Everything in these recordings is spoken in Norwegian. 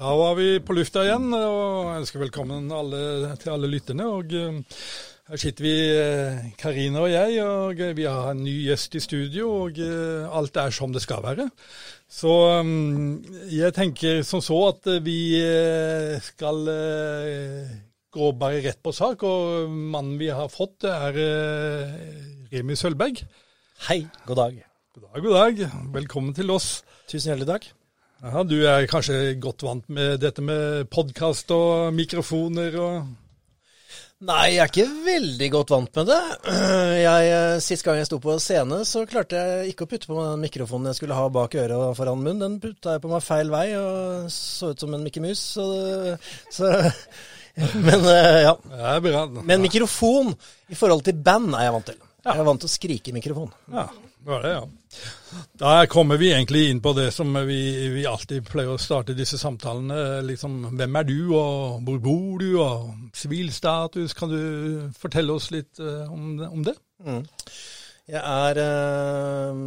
Ja, da var vi på lufta igjen, og ønsker velkommen alle, til alle lytterne. og uh, Her sitter vi, uh, Karina og jeg, og uh, vi har en ny gjest i studio. Og alt er som det skal være. Så um, jeg tenker som så at vi skal gå bare rett på sak. Og mannen vi har fått, er Remi Sølberg. Hei, god dag. God dag, god dag. Velkommen til oss. Tusen hjertelig takk. Ja, Du er kanskje godt vant med dette med podkast og mikrofoner og Nei, jeg er ikke veldig godt vant med det. Jeg, Sist gang jeg sto på scene, så klarte jeg ikke å putte på meg den mikrofonen jeg skulle ha bak øret og foran munnen. Den putta jeg på meg feil vei og så ut som en Mikke Mus. Så, så, men ja. Men mikrofon i forhold til band er jeg vant til. Jeg er vant til å skrike i mikrofon. Ja, det var det, ja. Da kommer vi egentlig inn på det som vi, vi, alltid pleier å starte disse samtalene. Liksom, hvem er du, og hvor bor du, og sivilstatus. Kan du fortelle oss litt uh, om, om, det? Mm. Jeg er eh,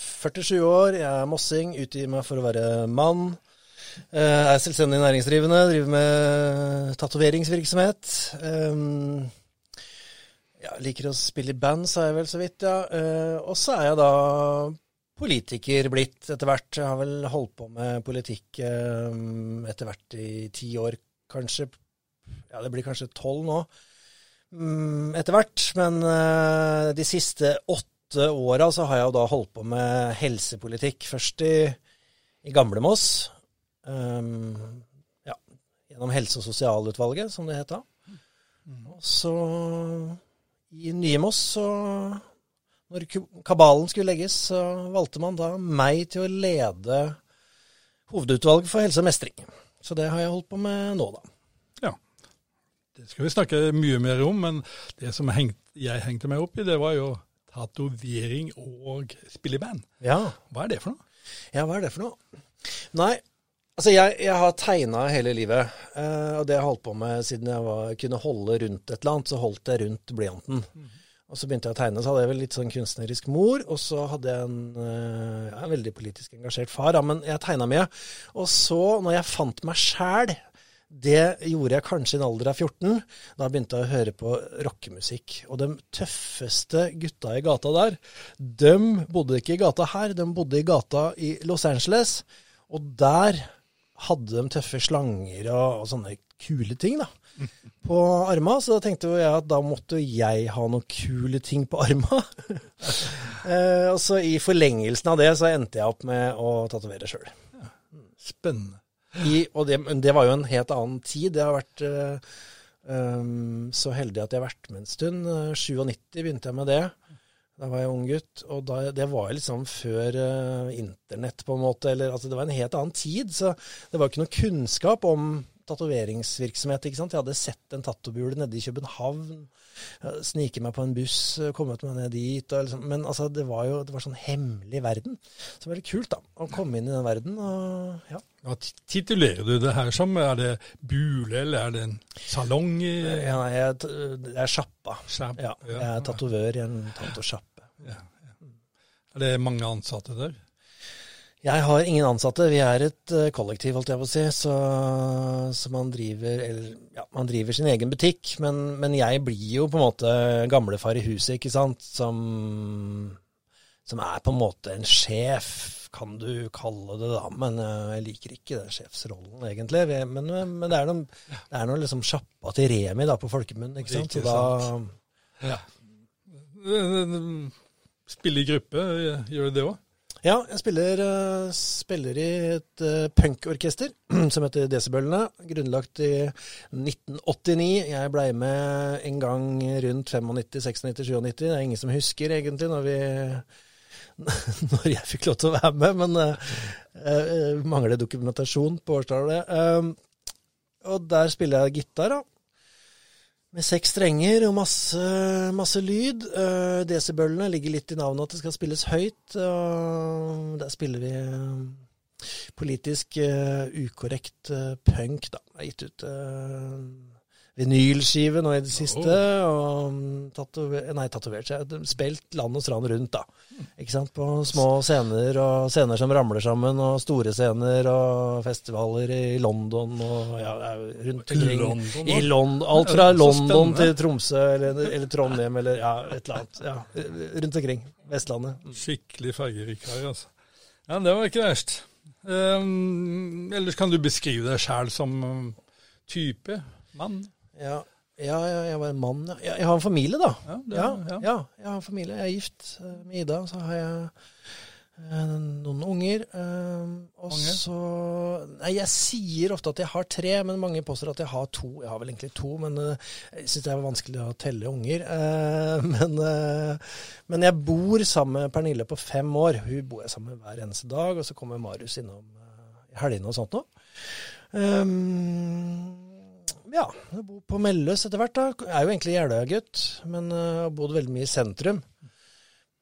47 år, jeg er mossing, utgir meg for å være mann. Uh, er selvstendig næringsdrivende, driver med tatoveringsvirksomhet. Um, jeg liker å spille i band, sa jeg vel så vidt, ja. Uh, og så er jeg da politiker blitt etter hvert. Jeg har vel holdt på med politikk uh, etter hvert i ti år, kanskje. Ja, det blir kanskje tolv nå um, etter hvert. Men uh, de siste åtte åra så har jeg jo da holdt på med helsepolitikk. Først i, i Gamle Moss. ja, gjennom Helse- og sosialutvalget, som det het da. Og så i Nye Moss, så når kabalen skulle legges, så valgte man da meg til å lede hovedutvalget for helse og mestring. Så det har jeg holdt på med nå, da. Ja. Det skal vi snakke mye mer om, men det som jeg hengte meg opp i, det var jo tatovering og spille i band. Ja. Hva er det for noe? Ja, hva er det for noe? Nei, Altså, jeg, jeg har tegna hele livet, eh, og det har jeg holdt på med siden jeg var, kunne holde rundt et eller annet. Så holdt jeg rundt blyanten. Og så begynte jeg å tegne, så hadde jeg vel litt sånn kunstnerisk mor. Og så hadde jeg en, eh, ja, en veldig politisk engasjert far, ja, men jeg tegna mye. Og så, når jeg fant meg sjæl, det gjorde jeg kanskje i en alder av 14. Da begynte jeg å høre på rockemusikk. Og de tøffeste gutta i gata der, de bodde ikke i gata her, de bodde i gata i Los Angeles. Og der hadde de tøffe slanger og, og sånne kule ting da, på arma. Så da tenkte jeg at da måtte jeg ha noen kule ting på arma. eh, og så i forlengelsen av det så endte jeg opp med å tatovere sjøl. Ja, spennende. I, og det, det, var jo en helt annen tid. Jeg har vært uh, um, så heldig at jeg har vært med en stund. 97 begynte jeg med det. Da var jeg ung gutt, og da, det var liksom før uh, internett, på en måte. Eller, altså, det var en helt annen tid, så det var ikke noe kunnskap om tatoveringsvirksomhet. ikke sant? Jeg hadde sett en tattobule nede i København. Snike meg på en buss, kommet meg ned dit. Liksom, men altså, det var jo det var sånn hemmelig verden. Så det var veldig kult da, å komme inn i den verden. og ja. Hva titulerer du det her som? Er det bule, eller er det en salong? Ja, nei, jeg, det er sjappa. Ja, jeg er tatovør i en tatosjappe. Ja, ja. Er det mange ansatte der? Jeg har ingen ansatte. Vi er et uh, kollektiv, holdt jeg på å si. Så, så man, driver, eller, ja, man driver sin egen butikk. Men, men, jeg blir jo på en måte gamlefar i huset, ikke sant. Som, som, er på en måte en sjef, kan du kalle det da. Men uh, jeg liker ikke den sjefsrollen, egentlig. Men, men det er noe, det er noe liksom sjappa til Remi da, på folkemunne, ikke sant. Så da ja. Spille i gruppe, gjør du det òg? Ja, jeg spiller, uh, spiller i et uh, punkorkester som heter Desibølene. Grunnlagt i 1989. Jeg blei med en gang rundt 95, 96, 97. Det er ingen som husker egentlig når, vi, når jeg fikk lov til å være med, men uh, mangler dokumentasjon på årstallet. og der spiller jeg gitar, da. Med seks strenger og masse, masse lyd. Uh, Desibølene ligger litt i navnet at det skal spilles høyt. Uh, der spiller vi uh, politisk uh, ukorrekt punk, da. Gitt ut vinylskive nå i det siste. Og tatover, nei, tatovert seg. Spilt land og strand rundt, da. Ikke sant? På små scener, og scener som ramler sammen, og store scener, og festivaler i London og ja, rundt omkring. London, I London, alt fra London til Tromsø eller, eller, Trondheim eller ja, et eller annet. Ja, rundt omkring. Vestlandet. Skikkelig fargerik her, altså. Ja, det var ikke verst. Um, ellers kan du beskrive deg sjæl som type mann? Ja, ja, jeg var en mann. Ja. Jeg har en familie, da. Ja, det, ja, ja. jeg har en familie. Jeg er gift eh, med Ida. Så har jeg eh, noen unger. Eh, og så Nei, jeg sier ofte at jeg har tre, men mange påstår at jeg har to. Jeg har vel egentlig to, men jeg syns det er vanskelig å telle unger. Men, men, jeg bor sammen med Pernille på fem år. Hun bor jeg sammen med hver eneste dag. Og så kommer Marius innom i helgene og sånt noe. Ja, jeg bor på Melløs etter hvert. da. Jeg er jo egentlig Jeløya-gutt, men uh, har bodd veldig mye i sentrum.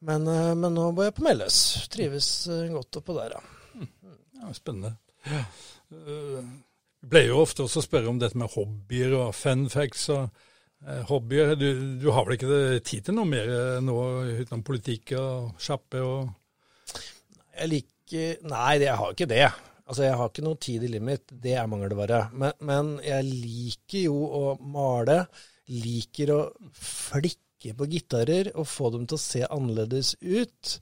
Men, uh, men, nå bor jeg på Melløs. Trives uh, godt oppå der, ja. ja spennende. Ja. Vi pleier jo ofte også å spørre om dette med hobbyer og fun facts. og hobbyer. Du, du, har vel ikke tid til noe mer nå utenom politikk og sjappe og Jeg liker Nei, jeg har ikke det. Altså, jeg har ikke noe tid i livet mitt, det er mangelvare. Men, men jeg liker jo å male. Liker å flikke på gitarer og få dem til å se annerledes ut.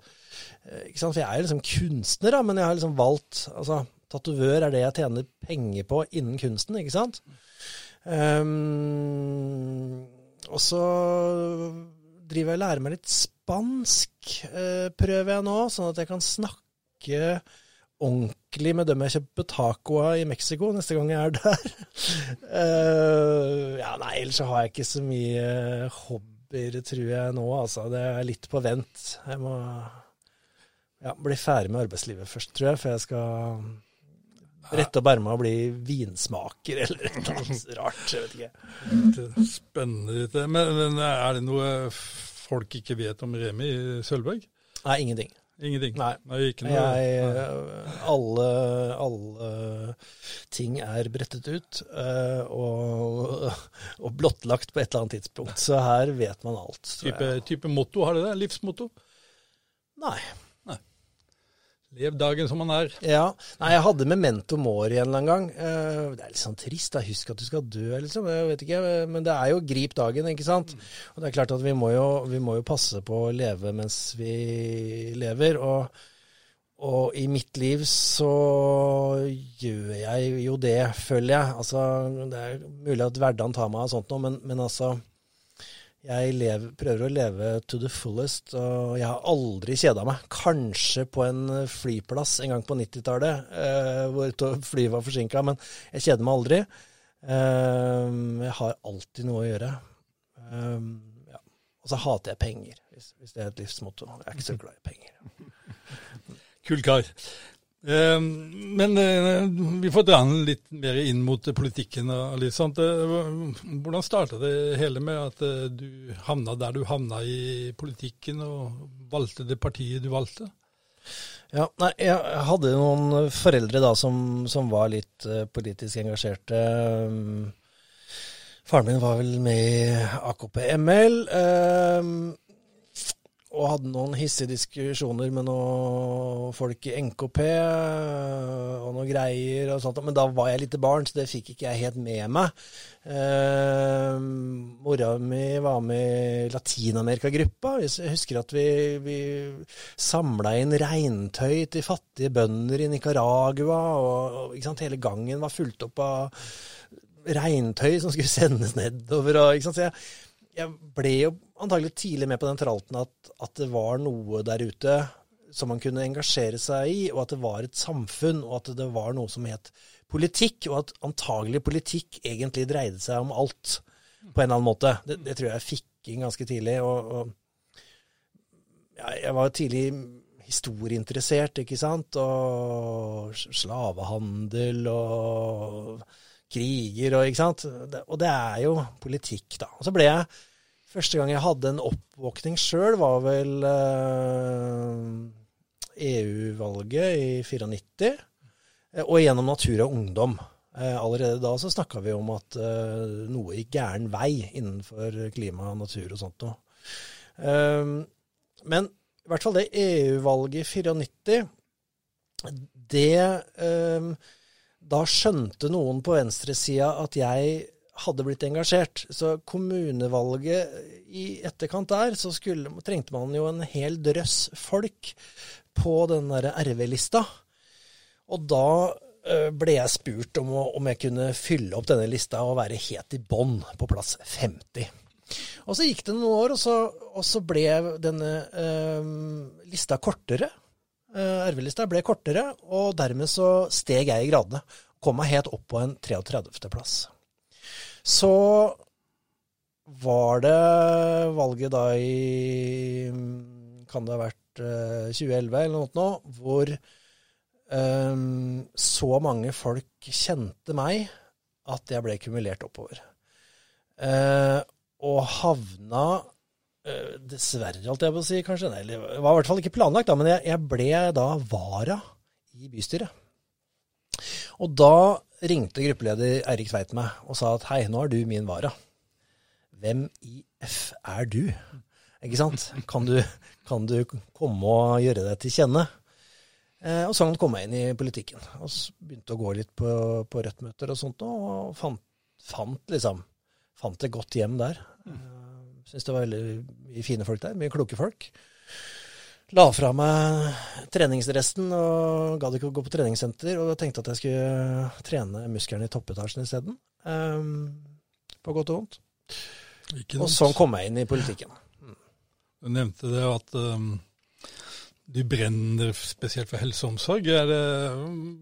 Eh, ikke sant? For jeg er liksom kunstner, da, men jeg har liksom valgt altså, Tatovør er det jeg tjener penger på innen kunsten, ikke sant? Um, og så driver jeg og lærer meg litt spansk, uh, prøver jeg nå, sånn at jeg kan snakke ordentlig med dem jeg kjøper taco av i Mexico neste gang jeg er der. uh, ja, nei, ellers så har jeg ikke så mye hobbyer, tror jeg nå, altså. Det er litt på vent. Jeg må ja, bli ferdig med arbeidslivet først, tror jeg, før jeg skal rette opp erma og bli vinsmaker eller et eller annet rart. Jeg vet ikke. Spennende. Men, men er det noe folk ikke vet om Remi Sølvberg? Nei, ingenting. Ingenting? Nei. Nei ikke noe. Jeg, alle, alle, ting er brettet ut uh, og, og, blottlagt på et eller annet tidspunkt. Så her vet man alt. Type, type motto, har det det? Livsmotto? Nei. Lev dagen som man er. Ja. Nei, jeg hadde memento mori en eller annen gang. Eh, det er litt sånn trist. da, Husk at du skal dø, liksom. Jeg vet ikke. Men det er jo grip dagen, ikke sant. Og det er klart at vi må jo, vi må jo passe på å leve mens vi lever. Og, og, i mitt liv så gjør jeg jo det, føler jeg. Altså, det er mulig at hverdagen tar meg av sånt noe, men, men altså jeg lever, prøver å leve to the fullest, og jeg har aldri kjeda meg. Kanskje på en flyplass en gang på 90-tallet, eh, hvor flyet var forsinka, men jeg kjeder meg aldri. Eh, jeg har alltid noe å gjøre. Eh, ja. Og så hater jeg penger, hvis, hvis, det er et livsmotto. Jeg er ikke så glad i penger. Kul kar. Eh, men eh, vi får dra den litt mer inn mot politikken. Eh, hvordan starta det hele med at du havna der du havna i politikken, og valgte det partiet du valgte? Ja, nei, Jeg hadde noen foreldre da som, som var litt politisk engasjerte. Faren min var vel med i AKP-ML og hadde noen hissige diskusjoner med noen folk i NKP øh, og noen greier og sånt. Men da var jeg lite barn, så det fikk ikke jeg helt med meg. Eh, mora mi var med i Latin-Amerika-gruppa. Jeg husker at vi, vi samla inn regntøy til fattige bønder i Nicaragua. Og, og hele gangen var fulgt opp av regntøy som skulle sendes nedover. Og, så jeg, jeg ble jo antagelig tidlig med på den tralten at, at, det var noe der ute som man kunne engasjere seg i, og at det var et samfunn, og at det var noe som het politikk, og at antagelig politikk egentlig dreide seg om alt, på en eller annen måte. Det, det tror jeg jeg fikk inn ganske tidlig. og, og ja, Jeg var tidlig historieinteressert, ikke sant, og slavehandel og kriger og ikke sant. Og det er jo politikk, da. Og så ble jeg Første gang jeg hadde en oppvåkning sjøl, var vel uh, eh, EU-valget i 94. Eh, og gjennom Natur og Ungdom. Eh, allerede da så snakka vi om at eh, noe gikk gæren vei innenfor klima og natur og sånt noe. Eh, men i hvert fall det EU-valget i 94, det eh, Da skjønte noen på venstresida at jeg hadde blitt engasjert. Så kommunevalget i etterkant der, så skulle, trengte man jo en hel drøss folk på den derre RV-lista. Og da eh, ble jeg spurt om, om jeg kunne fylle opp denne lista og være helt i bånn, på plass 50. Og så gikk det noen år, og så, og så ble denne øh, lista kortere. Eh, RV-lista ble kortere, og dermed så steg jeg i gradene. Kom meg helt opp på en 33. plass. Så var det valget da i Kan det ha vært eh, 2011 eller noe nå, hvor um, så mange folk kjente meg at jeg ble kumulert oppover. Uh, og havna eh, Dessverre, holdt jeg på å si, kanskje. Nei, det var i hvert fall ikke planlagt, da, men jeg, jeg ble da vara i bystyret. Og da ringte gruppeleder Eirik Tveit meg og sa at hei, nå er du min vara. Hvem i F er du? Ikke sant? Kan du, kan du komme og gjøre deg til kjenne? Eh, og sånn kom jeg inn i politikken. Og begynte å gå litt på, på Rødt-møter og sånt, og fant, fant, liksom fant et godt hjem der. Uh, Syns det var veldig mye fine folk der, mye kloke folk. La fra meg treningsresten og gadd ikke å gå på treningssenter, og tenkte at jeg skulle trene musklene i toppetasjen isteden. Um, på godt og vondt. Og sånn kom jeg inn i politikken. Du nevnte det at um, du brenner spesielt for helse og omsorg. Er det,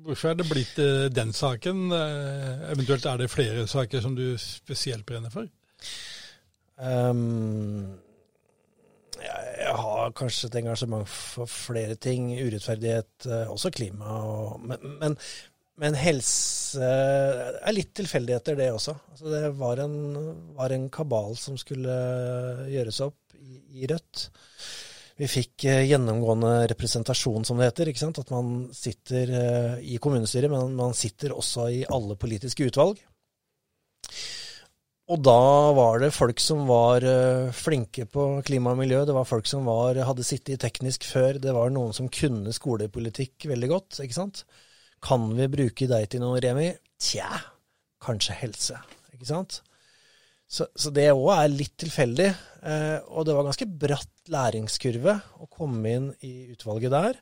hvorfor er det blitt uh, den saken? Uh, eventuelt er det flere saker som du spesielt brenner for? Um, jeg, har kanskje et engasjement for flere ting. Urettferdighet, uh, også klima. Og, men, men, men, helse er litt tilfeldigheter, det også. Altså, det var en, var en, kabal som skulle gjøres opp i, i Rødt. Vi fikk gjennomgående representasjon, som det heter. At man sitter i kommunestyret, men man sitter også i alle politiske utvalg. Og da var det folk som var uh, flinke på klima og miljø. Det var folk som var, hadde sittet i teknisk før. Det var noen som kunne skolepolitikk veldig godt. ikke sant? Kan vi bruke deg til noe, Remi? Tja, kanskje helse. Ikke sant? Så, så det òg er litt tilfeldig. Uh, og det var ganske bratt læringskurve å komme inn i utvalget der.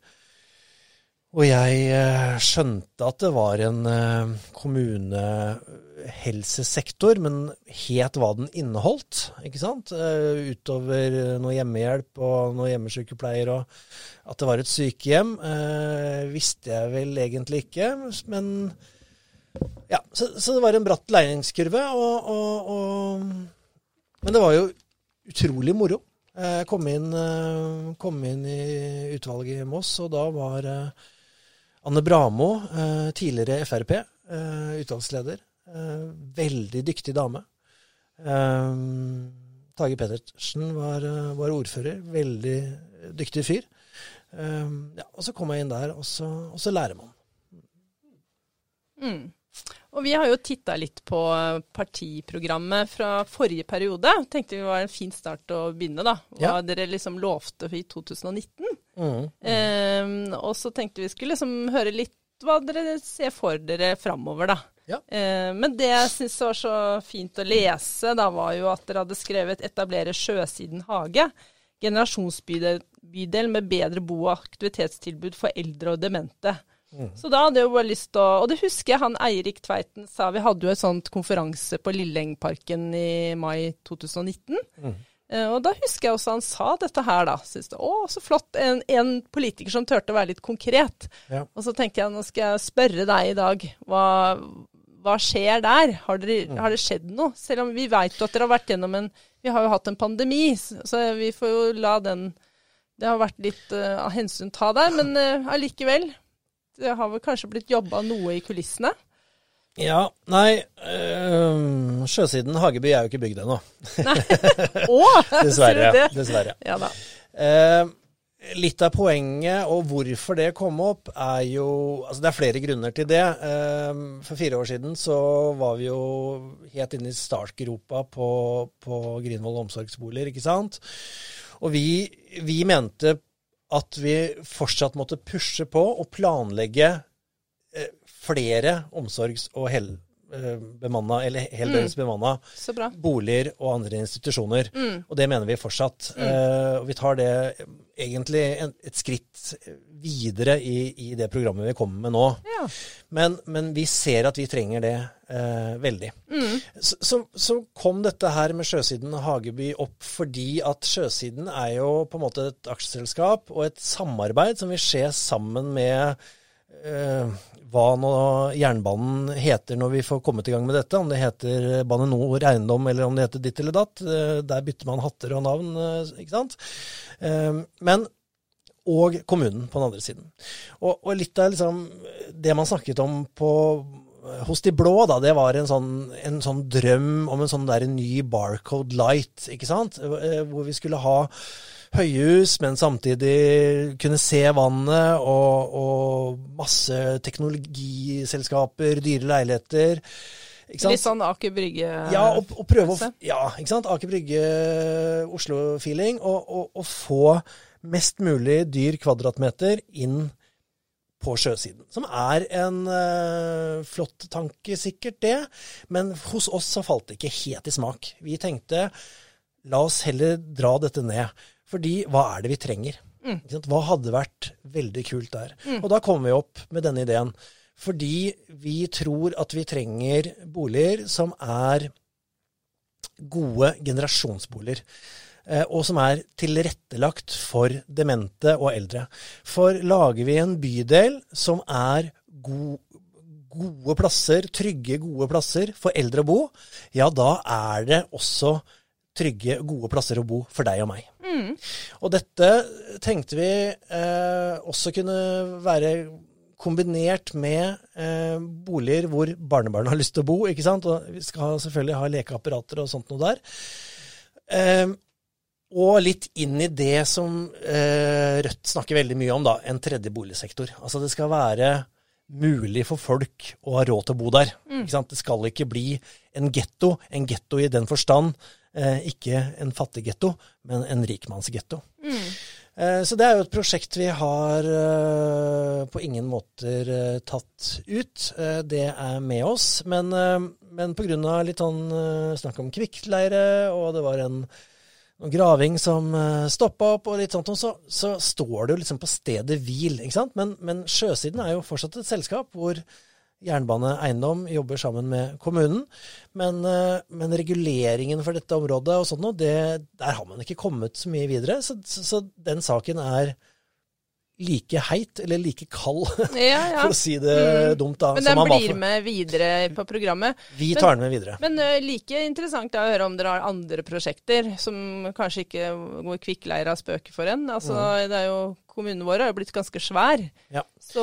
Og jeg uh, skjønte at det var en kommunehelsesektor, men het hva den inneholdt. ikke sant? Uh, utover noe hjemmehjelp og noe hjemmesykepleier og at det var et sykehjem, visste jeg vel egentlig ikke. Men ja, så, så det var en bratt læringskurve. Og, og, og, men det var jo utrolig moro. Jeg kom inn, kom inn i utvalget i Moss, og da var Anne Bramo, tidligere Frp, utvalgsleder. Veldig dyktig dame. Tage Pettersen var, var ordfører. Veldig dyktig fyr. Ja, og så kom jeg inn der, og så, og så lærer man. Mm. Og vi har jo titta litt på partiprogrammet fra forrige periode. Tenkte vi var en fin start å begynne, da. Hva ja. dere liksom lovte i 2019. Mm. Um, og så tenkte vi skulle liksom høre litt hva dere ser for dere framover, da. Ja. Uh, men det jeg syns var så fint å lese, da var jo at dere hadde skrevet 'Etablere Sjøsiden hage'. Generasjonsbydel med bedre bo- og aktivitetstilbud for eldre og demente. Mm. Så da hadde jeg jo bare lyst til å Og det husker jeg han Eirik Tveiten sa. Vi hadde jo en sånn konferanse på Lillengparken i mai 2019. Mm. Uh, og da husker jeg også han sa dette her, da. Synes det, å, så flott. En, en, politiker som turte å være litt konkret. Ja. Og så tenkte jeg nå skal jeg spørre deg i dag. Hva, hva skjer der? Har, dere, mm. har, det skjedd noe? Selv om vi vet at dere har vært gjennom en Vi har jo hatt en pandemi, så vi får jo la den Det har vært litt uh, av hensyn ta der, men uh. Det har vel kanskje blitt jobba noe i kulissene? Ja, nei øh, Sjøsiden Hageby er jo ikke bygd ennå. Dessverre. Dessverre. Ja da. Eh, litt av poenget og hvorfor det kom opp, er jo Altså det er flere grunner til det. Eh, for fire år siden så var vi jo helt inne i startgropa på, på Grinvoll omsorgsboliger, ikke sant. Og vi, vi mente at vi fortsatt måtte pushe på og planlegge eh, flere omsorgs- og hel Eh, bemanna, eller heldøgns mm. bemanna boliger og andre institusjoner. Mm. Og det mener vi fortsatt. Mm. Uh, og vi tar det egentlig en, et skritt videre i, i, det programmet vi kommer med nå. Ja. Men, men, vi ser at vi trenger det uh, veldig. Mm. Så, så, så, kom dette her med Sjøsiden Hageby opp fordi at Sjøsiden er jo på en måte et aksjeselskap og et samarbeid som vil skje sammen med hva nå jernbanen heter når vi får kommet i gang med dette. Om det heter Bane Nor Eiendom eller om det heter ditt eller datt. Eh, der bytter man hatter og navn, eh, ikke sant. Eh, men og kommunen på den andre siden. Og, og litt av liksom, det man snakket om på, hos de blå, da, det var en sånn, en sånn drøm om en sånn der ny Barcode Light, ikke sant. Hvor vi skulle ha høyhus, men samtidig kunne se vannet og, og masse teknologiselskaper, dyre leiligheter. Litt sånn Aker Brygge? Ja, og, og prøve å, ja, ikke sant? Aker Brygge, Oslo-feeling. Og, og, og, få mest mulig dyr kvadratmeter inn på sjøsiden. Som er en uh, flott tanke, sikkert det. Men hos oss så falt det ikke helt i smak. Vi tenkte la oss heller dra dette ned. Fordi hva er det vi trenger? Mm. Hva hadde vært veldig kult der? Mm. Og da kommer vi opp med denne ideen. Fordi vi tror at vi trenger boliger som er gode generasjonsboliger. Eh, og som er tilrettelagt for demente og eldre. For lager vi en bydel som er god, gode plasser, trygge, gode plasser for eldre å bo, ja, da er det også trygge, gode plasser å bo for deg og meg. Mm. Og dette tenkte vi eh, også kunne være kombinert med eh, boliger hvor barnebarn har lyst til å bo. ikke sant? Og vi skal selvfølgelig ha lekeapparater og sånt noe der. Eh, og litt inn i det som eh, Rødt snakker veldig mye om, da, en tredje boligsektor. Altså det skal være mulig for folk å ha råd til å bo der. Mm. Det skal ikke bli en getto, en getto i den forstand ikke en fattiggetto, men en rikmannsgetto. Mm. Eh, så det er jo et prosjekt vi har eh, på ingen måter tatt ut. Det er med oss. Men, men pga. litt sånn snakk om kvikkleire, og det var en, en graving som stoppa opp, og litt sånt, så, så står det jo liksom på stedet hvil. ikke sant? Men, men Sjøsiden er jo fortsatt et selskap hvor Jernbane Eiendom jobber sammen med kommunen. Men, eh, men reguleringen for dette området og sånt noe, der har man ikke kommet så mye videre. Så, så, så den saken er like heit, eller like kald, ja, ja. for å si det mm. dumt. da. Men den blir med videre på programmet. Vi tar den med videre. Men uh, like interessant å høre om dere har andre prosjekter som kanskje ikke hvor kvikkleira spøker for en. Altså, mm. det er jo Kommunen vår har jo blitt ganske svær. Ja. Så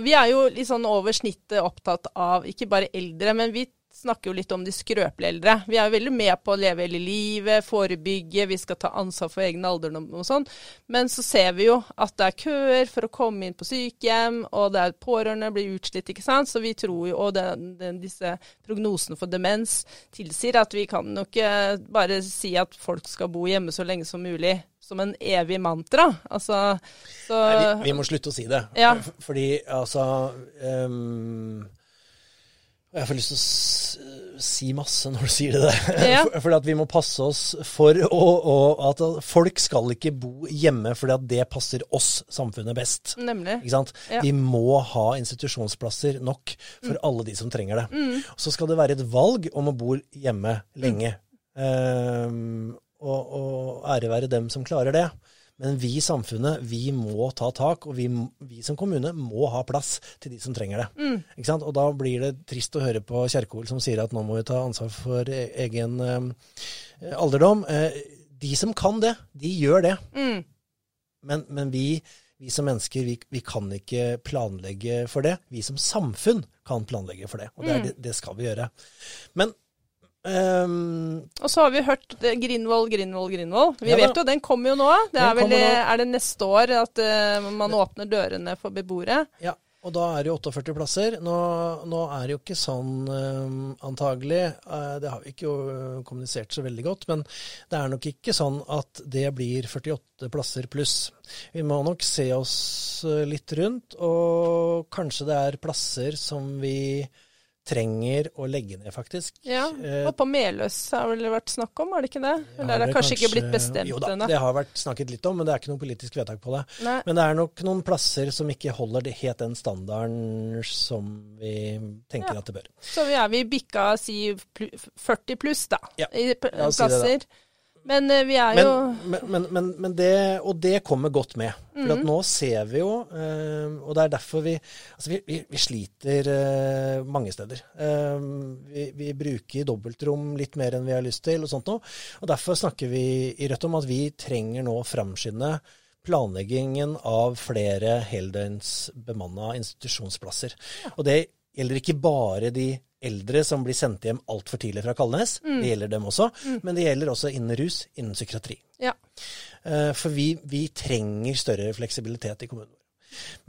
vi er jo litt sånn over snittet opptatt av ikke bare eldre, men vi snakker jo litt om de skrøpelige eldre. Vi er jo veldig med på å leve hele livet, forebygge, vi skal ta ansvar for egen alderdom og sånn. Men så ser vi jo at det er køer for å komme inn på sykehjem, og det er pårørende blir utslitt, ikke sant. Så vi tror jo, og det, det, disse prognosene for demens tilsier at vi kan jo ikke bare si at folk skal bo hjemme så lenge som mulig som en evig mantra. Altså, Nei, vi, vi, må slutte å si det. Ja. Fordi altså um jeg får lyst til å si masse når du sier det der. Ja. For, at vi må passe oss for å, å, at folk skal ikke bo hjemme fordi at det passer oss, samfunnet, best. Nemlig. Ja. Vi må ha institusjonsplasser nok for mm. alle de som trenger det. Mm. Så skal det være et valg om å bo hjemme lenge. Mm. Um, og, og ære være dem som klarer det. Men vi i samfunnet, vi må ta tak, og vi, vi, som kommune må ha plass til de som trenger det. Mm. Og da blir det trist å høre på Kjerkol som sier at nå må vi ta ansvar for e, egen eh, alderdom. Eh, de som kan det, de gjør det. Mm. Men, men vi, vi, som mennesker, vi, vi, kan ikke planlegge for det. Vi som samfunn kan planlegge for det, og det, mm. det, det skal vi gjøre. Men Ehm, Og så har vi hørt Grindvoll, Grindvoll, Grindvoll. Vi Ja vet jo, den kommer jo nå. Det er vel nå. er det neste år at uh, man åpner dørene for beboere? ja, og da er det jo 48 plasser. Nå, nå er det jo ikke sånn um, antagelig, uh, det har vi ikke jo eh, kommunisert så veldig godt, men det er nok ikke sånn at det blir 48 plasser pluss. Vi må nok se oss eh, litt rundt, og kanskje det er plasser som vi trenger å legge ned, faktisk. Ja. Eh, Og på Meløs har vel vært snakk om, har det ikke det? Eller er det vel kanskje ikke blitt bestemt Jo da, det har vært snakket litt om, men det er ikke noe politisk vedtak på det. Nei. Men det er nok noen plasser som ikke holder det helt den standarden som vi tenker Ja. at det bør. Så vi er vi bikka si 40 pluss, da, Ja, i plasser. Ja, si det, da. Men eh, vi er jo men, men, men, men det, og det kommer godt med. For mm at nå ser vi jo, eh, og det er derfor vi Altså vi, vi, vi sliter eh, mange steder. Vi, vi bruker dobbeltrom litt mer enn vi har lyst til og sånt noe. Og derfor snakker vi i Rødt om at vi trenger nå framskynde planleggingen av flere heldøgns bemanna institusjonsplasser. Og det gjelder ikke bare de eldre som blir sendt hjem altfor tidlig fra Kalnes. Det gjelder dem også. Men det gjelder også innen rus, innen psykiatri. Ja. Eh, For vi, vi trenger større fleksibilitet i kommunen vår.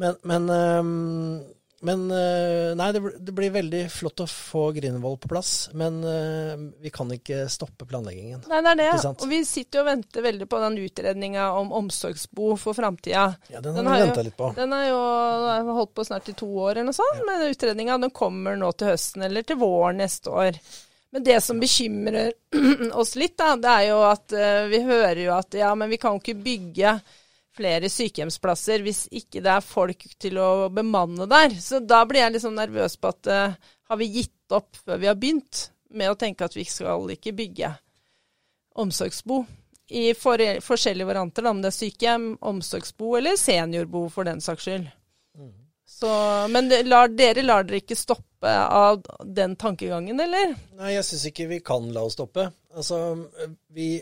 Men, men, ehm, men eh, Nei, det, det blir veldig flott å få Grindvoll på plass. Men eh, vi kan ikke stoppe planleggingen. Nei, det er det. Og vi sitter jo og venter veldig på den utredninga om omsorgsbo for framtida. Ja, den Den har vi venta litt på. Den har jo holdt på snart i to år eller noe sånt, men utredninga den kommer nå til høsten eller til våren neste år. Men det som bekymrer oss litt, da, det er jo at eh, vi hører jo at ja, men vi kan jo ikke bygge flere sykehjemsplasser hvis ikke det er folk til å bemanne der. Så da blir jeg litt sånn nervøs på at uh, har vi gitt opp før vi har begynt med å tenke at vi skal ikke bygge omsorgsbo i for, forskjellige varianter, om det er sykehjem, omsorgsbo eller seniorbo for den saks skyld. Så, men det, lar, dere lar dere ikke stoppe av den tankegangen, eller? Nei, jeg syns ikke vi kan la oss stoppe. Altså, vi,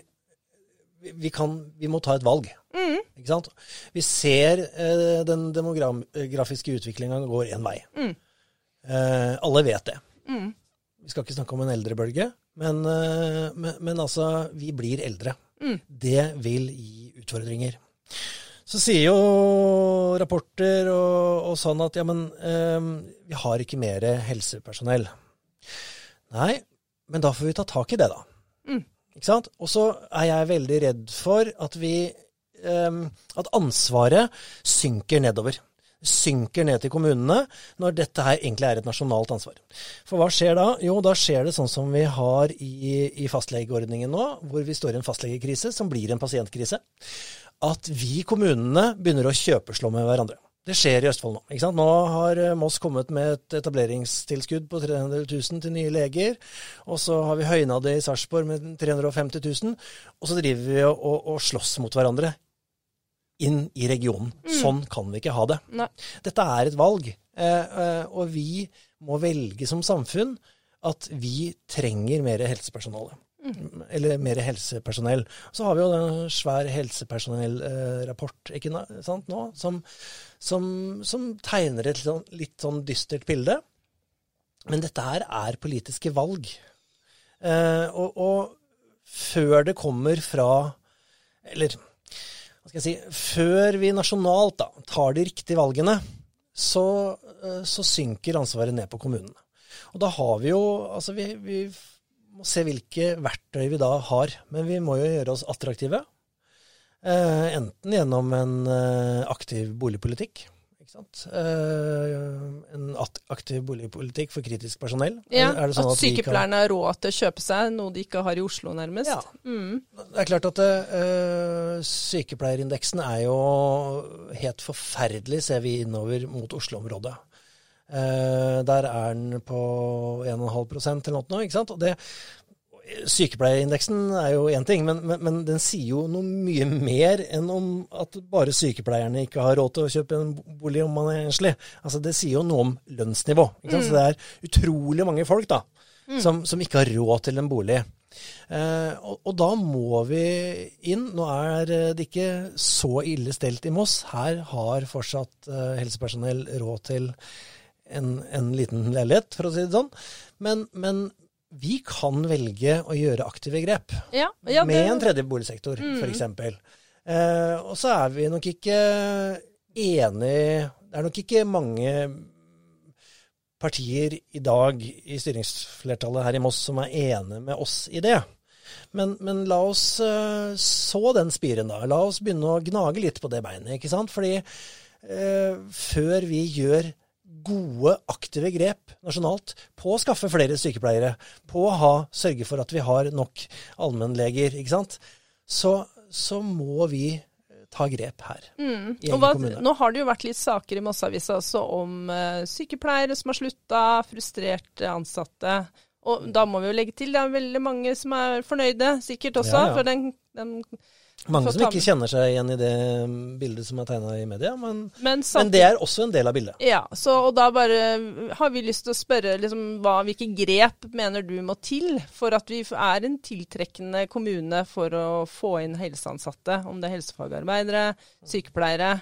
vi, kan Vi må ta et valg. Ikke sant? Vi ser eh, den demografiske utviklinga går én vei. Eh, alle vet det. Vi skal ikke snakke om en eldrebølge, men, eh, men, men altså, vi blir eldre. Det vil gi utfordringer. Så sier jo rapporter og, og sånn at ja, men eh, vi har ikke mer helsepersonell. Nei, men da får vi ta tak i det, da. Ikke sant? Og så er jeg veldig redd for at vi um, At ansvaret synker nedover. Synker ned til kommunene når dette her egentlig er et nasjonalt ansvar. For hva skjer da? Jo, da skjer det sånn som vi har i, i fastlegeordningen nå, hvor vi står i en fastlegekrise som blir en pasientkrise. At vi kommunene begynner å kjøpeslå med hverandre. Det skjer i Østfold nå. ikke sant? Nå har eh, Moss kommet med et etableringstilskudd på 300 000 til nye leger. Og så har vi høyna det i Sarpsborg med 350 000. Og så driver vi og, og, og slåss mot hverandre inn i regionen. Sånn kan vi ikke ha det. Nei. Dette er et valg. Eh, eh, og vi må velge som samfunn at vi trenger mer helsepersonale. Eller mer helsepersonell. Så har vi jo en svær helsepersonellrapport eh, nå, som, som, som tegner et sånn, litt sånn dystert bilde. Men dette her er politiske valg. Eh, og, og før det kommer fra Eller hva skal jeg si Før vi nasjonalt da, tar de riktige valgene, så, eh, så synker ansvaret ned på kommunene. Og da har vi jo Altså, vi, vi må se hvilke verktøy vi da har. Men vi må jo gjøre oss attraktive. Eh, enten gjennom en eh, aktiv boligpolitikk. Ikke sant? Eh, en aktiv boligpolitikk for kritisk personell. Ja, Er- er det sånn at at, sykepleierne har råd til å kjøpe seg noe de ikke har i Oslo, nærmest. Ja. Mm. Det er klart at eh, sykepleierindeksen er jo helt forferdelig, ser vi innover mot Oslo-området. Eh, der er den på 1,5% eller noe, ikke sant. Og det, sykepleierindeksen er jo én ting, men, men, men den sier jo noe mye mer enn om at bare sykepleierne ikke har råd til å kjøpe en bolig om man er enslig. Altså Det sier jo noe om lønnsnivå. Sant? Så det er utrolig mange folk da, som, som ikke har råd til en bolig. Eh, og, og da må vi inn. Nå er det ikke så ille stelt i Moss. Her har fortsatt eh, helsepersonell råd til en, en liten leilighet, for å si det sånn. Men, men vi kan velge å gjøre aktive grep. Ja, ja, med en tredje boligsektor, Mm. f.eks. Eh, og så er vi nok ikke enig Det er nok ikke mange partier i dag i styringsflertallet her i Moss som er enige med oss i det. Men, men la oss eh, så den spiren, da. La oss begynne å gnage litt på det beinet. ikke sant? Fordi eh, før vi gjør gode, aktive grep nasjonalt på å skaffe flere sykepleiere, på å ha, sørge for at vi har nok allmennleger, ikke sant, så, så må vi ta grep her. Mm. hva, nå har det jo vært litt saker i Mosseavisa også om uh, sykepleiere som har slutta, frustrerte ansatte. Og da må vi jo legge til, det er veldig mange som er fornøyde, sikkert også. Ja, ja. For den, den Mange som ikke kjenner seg igjen i det bildet som er tegna i media, men, Men, men det er også en del av bildet. Ja, så, og da bare har vi lyst til å spørre liksom, hva, hvilke grep mener du må til for at vi er en tiltrekkende kommune for å få inn helseansatte, om det er helsefagarbeidere, sykepleiere.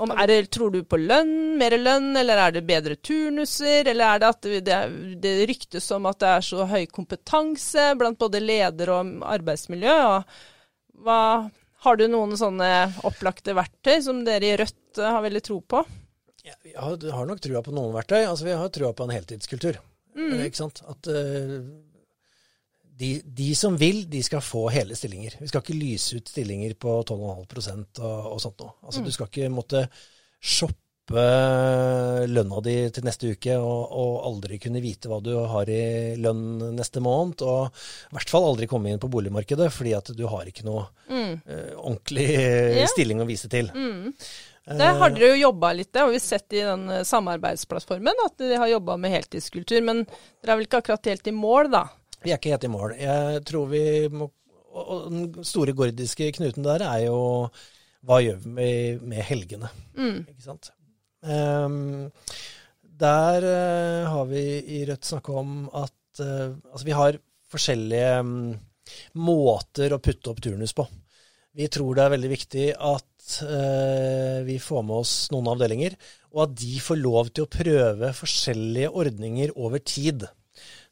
Om, er det, tror du på lønn, mer lønn, eller er det bedre turnuser, eller er det at det, det, ryktes om at det er så høy kompetanse blant både leder og arbeidsmiljø? og hva, har du noen sånne opplagte verktøy som dere i Rødt har veldig tro på? Ja, Vi har, har nok trua på noen verktøy. Altså, vi har trua på en heltidskultur. Mm. Eh, Ikke sant? At eh, de, de som vil, de skal få hele stillinger. Vi skal ikke lyse ut stillinger på 12,5 og, og sånt noe. Altså, Mm. Du skal ikke måtte shoppe lønna di til neste uke og, og aldri kunne vite hva du har i lønn neste måned. Og i hvert fall aldri komme inn på boligmarkedet fordi at du har ikke noe Mm. uh, ordentlig yeah. Stilling å vise til. Mm. Eh, Der har dere jo jobba litt, det har vi sett i den eh, samarbeidsplattformen, at de har jobba med heltidskultur. Men dere er vel ikke akkurat helt i mål, da? Vi er ikke helt i mål. Jeg tror vi må Og den store gordiske knuten der er jo hva gjør vi med, med helgene? Mm. Ikke sant? Ehm, der eh, har vi i Rødt snakka om at eh, altså vi har forskjellige mm, måter å putte opp turnus på. Vi tror det er veldig viktig at eh, vi får med oss noen avdelinger, og at de får lov til å prøve forskjellige ordninger over tid.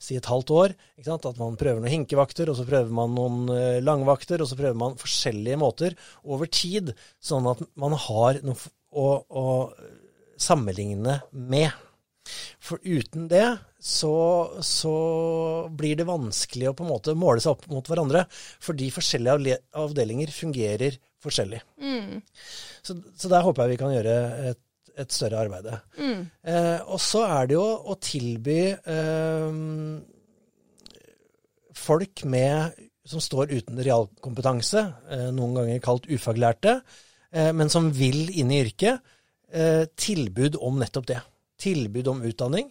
Si et halvt år. At man prøver noen hinkevakter, og så prøver man noen langvakter, og så prøver man forskjellige måter over tid, sånn at man har noe å, å sammenligne med. For uten det så, så blir det vanskelig å på en måte måle seg opp mot hverandre, fordi forskjellige avdelinger fungerer forskjellig. Mm. Så, så der håper jeg vi kan gjøre et, et større arbeid. Mm. Eh, og så er det jo å tilby eh, folk med, som står uten realkompetanse, eh, noen ganger kalt ufaglærte, eh, men som vil inn i yrket, tilbud om nettopp det. Tilbud om utdanning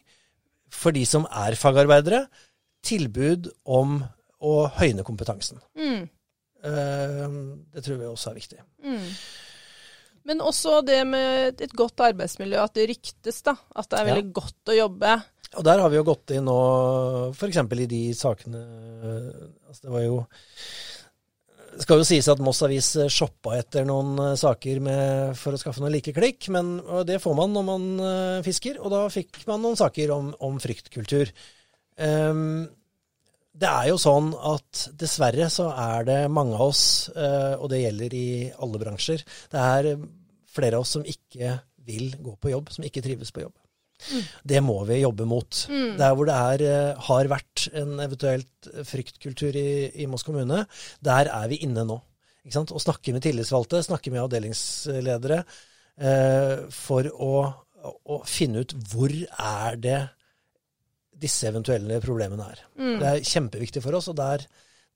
for de som er fagarbeidere. Tilbud om å høyne kompetansen. Mm. Eh, det tror vi også er viktig. Mm. Men også det med et godt arbeidsmiljø, at det ryktes, da. At det er veldig godt å jobbe. Og der har vi jo gått inn nå, f.eks. i de sakene altså Det var jo skal jo sies at Moss Avis shoppa etter noen eh, saker med, for å skaffe noen likeklikk, men det får man når man eh, fisker, og da fikk man noen saker om, om fryktkultur. Um, det er jo sånn at dessverre så er det mange av oss, eh, og det gjelder i alle bransjer, det er flere av oss som ikke vil gå på jobb, som ikke trives på jobb. Det må vi jobbe mot. Der hvor det er, eh, har vært en eventuelt fryktkultur i, i Moss kommune, der er vi inne nå. Ikke sant? Og snakker med tillitsvalgte, snakker med avdelingsledere eh, for å, å finne ut hvor er det disse eventuelle problemene er. Mm. Det er kjempeviktig for oss, og der,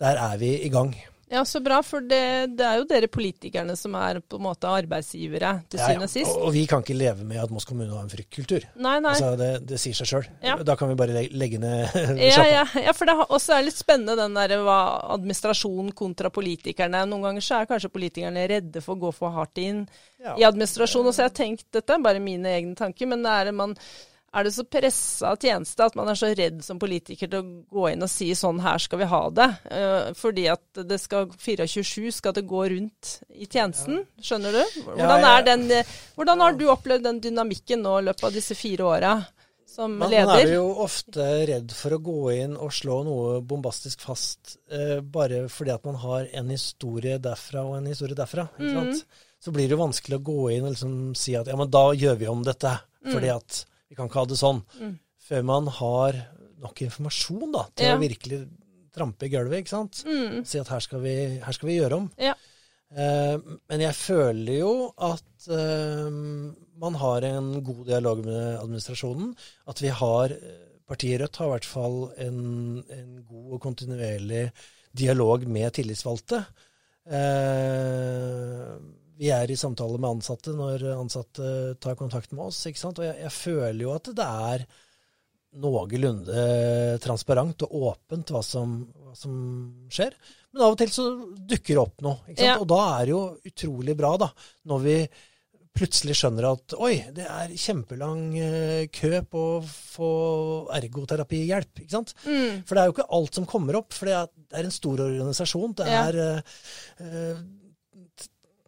der er vi i gang. Ja, så bra, for det, det er jo dere politikerne som er på en måte arbeidsgivere, til Ja, ja. syvende og sist. Og, og vi kan ikke leve med at Moss kommune har en fryktkultur. Nei, nei. Altså, det, det sier seg sjøl. Ja. Da kan vi bare legge, ned Ja, sjappa. ja, ja, for det er også er litt spennende den der hva administrasjon kontra politikerne. Noen ganger så er kanskje politikerne redde for å gå for hardt inn Ja. i administrasjon. Og så har jeg tenkt, dette er bare mine egne tanker, men det er det, man, er det så pressa tjeneste at man er så redd som politiker til å gå inn og si sånn her skal vi ha det? Eh, fordi at det skal 24-7 skal det gå rundt i tjenesten. Skjønner du? Hvordan, er den, hvordan har du opplevd den dynamikken nå i løpet av disse fire åra? som Man, man er jo ofte redd for å gå inn og slå noe bombastisk fast eh, bare fordi at man har en historie derfra og en historie derfra. Ikke sant? Mm. Så blir det vanskelig å gå inn og liksom si at ja, men da gjør vi om dette, fordi at vi kan ikke ha det sånn. Mm. Før man har nok informasjon da, til Ja. å virkelig trampe i gulvet, ikke sant. Mm. Si at her skal vi, her skal vi gjøre om. Ja. Eh, men jeg føler jo at eh, man har en god dialog med administrasjonen. At vi har Partiet Rødt har i hvert fall en, en god og kontinuerlig dialog med tillitsvalgte. Eh, vi er i samtale med ansatte når ansatte tar kontakt med oss. ikke sant? Og jeg, jeg føler jo at det er noenlunde transparent og åpent hva som, hva som skjer. Men av og til så dukker det opp noe. Ja. Og da er det jo utrolig bra, da, når vi plutselig skjønner at oi, det er kjempelang eh, kø på å få ergoterapihjelp. ikke sant? Mm. For det er jo ikke alt som kommer opp, for det er, en stor organisasjon. Det er ja. eh,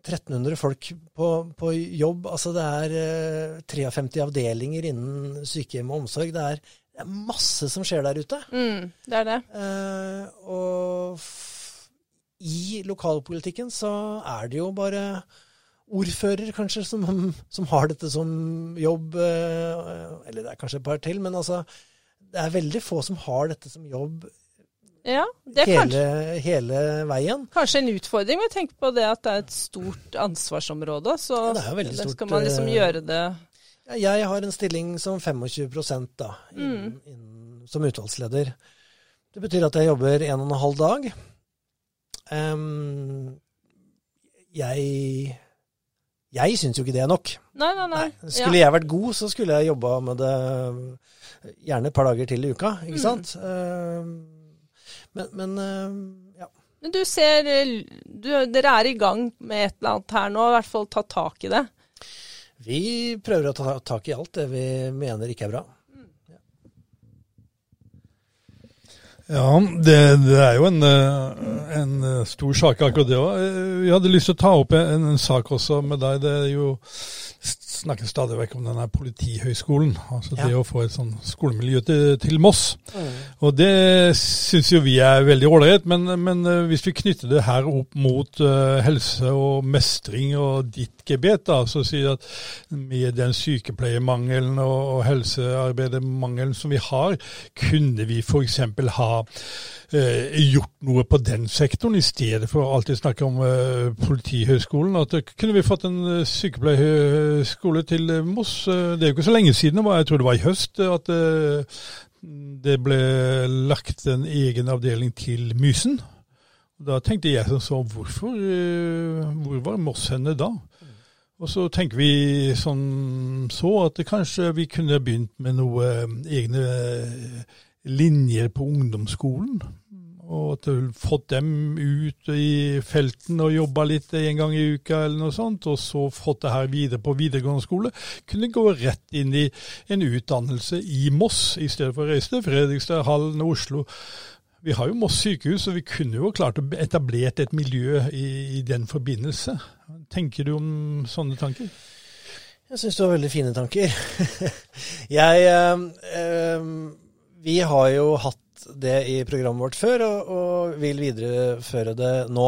1300 folk på, på jobb. Altså det er eh, 53 avdelinger innen sykehjem og omsorg. Det er, det er masse som skjer der ute. Mm. Det er det. Eh, og i lokalpolitikken så er det jo bare ordfører, kanskje, som, som har dette som jobb. eh, eller det er kanskje et par til, men altså det er veldig få som har dette som jobb Ja, det er kanskje, hele, hele veien. kanskje en utfordring. Men tenk på det at det er et stort ansvarsområde. Så Ja, det er jo veldig stort, skal man liksom eh, gjøre det Ja, Jeg har en stilling som 25 da, innen, innen, som utvalgsleder. Det betyr at jeg jobber en og en halv dag. Um, jeg jeg syns jo ikke det er nok. Nei, nei, nei. Skulle jeg vært god, så skulle jeg jobba med det gjerne et par dager til i uka, ikke Mm. sant? Em, men, men em, ja. Men du ser eh, du, Dere er i gang med et eller annet her nå, i hvert fall ta tak i det. Vi prøver å ta tak i alt det vi mener ikke er bra. Ja, det, det er jo en, eh, en eh, stor sak akkurat det òg. Vi hadde lyst til å ta opp en, en sak også med deg. Det er jo snakkes stadig vekk om denne politihøgskolen. Altså Ja. det å få et sånn skolemiljø til, til Moss. Og det syns jo vi er veldig ålreit, men, men eh, hvis vi knytter det her opp mot uh, helse og mestring og ditt gebet, da, så sier at med den sykepleiermangelen og, og helsearbeidermangelen som vi har, kunne vi f.eks. ha uh, gjort noe på den sektoren, i stedet for å alltid snakke om uh, Politihøgskolen. At kunne vi fått en sykepleierskole til Moss? Det er jo ikke så lenge siden, jeg tror det var i høst, at det ble lagt en egen avdeling til Mysen. Da tenkte jeg som så, hvorfor, eh, hvor var Moss henne da? Og så tenker vi sånn så at kanskje vi kunne begynt med noe eh, egne eh, linjer på ungdomsskolen. Og at du fått dem ut i felten og jobba litt en gang i uka eller noe sånt, og så fått det her videre på videregående skole. Kunne gå rett inn i en utdannelse i Moss, i stedet for å reise til Fredrikstad, Hallen og Oslo. Vi har jo Moss sykehus, og vi kunne jo klart å etablert et miljø i, i den forbindelse. Tenker du om sånne tanker? Jeg syns du har veldig fine tanker. jeg øh, øh, Vi har jo hatt det i programmet vårt før, og, og vil videreføre det nå.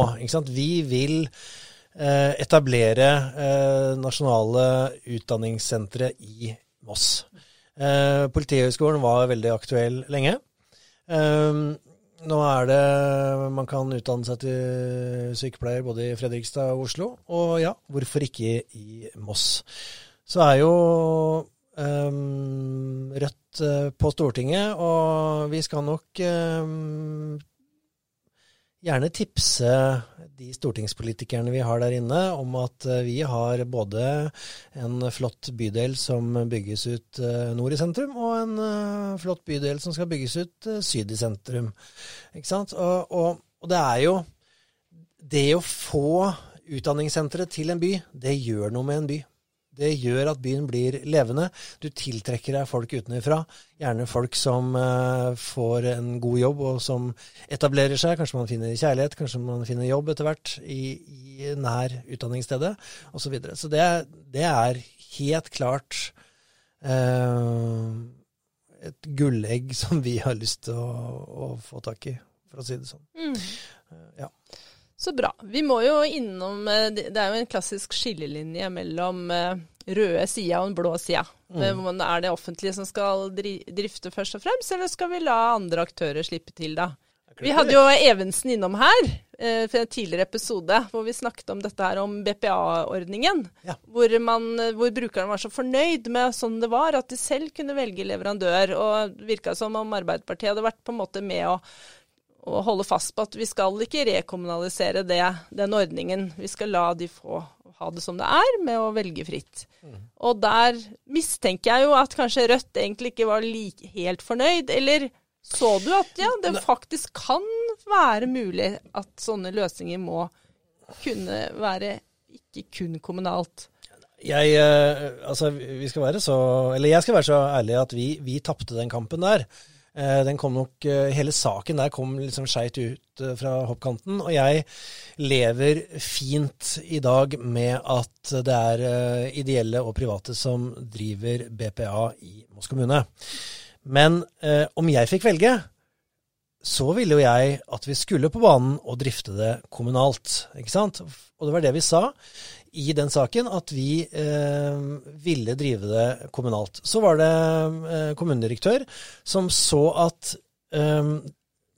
Vi vil eh, etablere eh, nasjonale utdanningssentre i Moss. Eh, Politihøgskolen var veldig aktuell lenge. Eh, nå er det Man kan utdanne seg til sykepleier både i Fredrikstad og Oslo. Og ja, hvorfor ikke i Moss? Så er jo um, Rødt eh, på Stortinget, og vi skal nok um, gjerne tipse de stortingspolitikerne vi har der inne, om at eh, vi har både en flott bydel som bygges ut eh, nord i sentrum, og en eh, flott bydel som skal bygges ut eh, syd i sentrum. Ikke sant? Og, og, og det er jo Det å få utdanningssenteret til en by, det gjør noe med en by. Det gjør at byen blir levende. Du tiltrekker deg folk utenfra. Gjerne folk som eh, får en god jobb, og som etablerer seg. Kanskje man finner kjærlighet, kanskje man finner jobb etter hvert i, i nær utdanningsstedet osv. Så, videre. så det, det er helt klart eh, et gullegg som vi har lyst til å, å, få tak i, for å si det sånn. Mm. Ja. Så bra. Vi må jo innom eh, Det er jo en klassisk skillelinje mellom eh, røde sida og den blå sida. Mm. Er det offentlige som skal drifte først og fremst, eller skal vi la andre aktører slippe til, da? Vi hadde jo Evensen innom her eh, for en tidligere episode hvor vi snakket om dette her om BPA-ordningen. Ja. Hvor, hvor, brukerne var så fornøyd med sånn det var, at de selv kunne velge leverandør. Og det virka som om Arbeiderpartiet hadde vært på en måte med å, å holde fast på at vi skal ikke rekommunalisere det, den ordningen. Vi skal la de få ha det som det er, med å velge fritt. Mm. Og der mistenker jeg jo at kanskje Rødt egentlig ikke var like, helt fornøyd. eller så du at ja, det faktisk kan være mulig at sånne løsninger må kunne være ikke kun kommunalt? Jeg, eh, altså, vi skal være så, eller jeg skal være så ærlig at vi, vi tapte den kampen der. Eh, den kom nok, eh, Hele saken der kom liksom skeivt ut fra hoppkanten. Og jeg lever fint i dag med at det er ideelle og private som driver BPA i Moss kommune. Men eh, om jeg fikk velge, så ville jo jeg at vi skulle på banen og drifte det kommunalt. ikke sant? Og det var det vi sa i den saken, at vi eh, ville drive det kommunalt. Så var det eh, kommunedirektør som så at eh,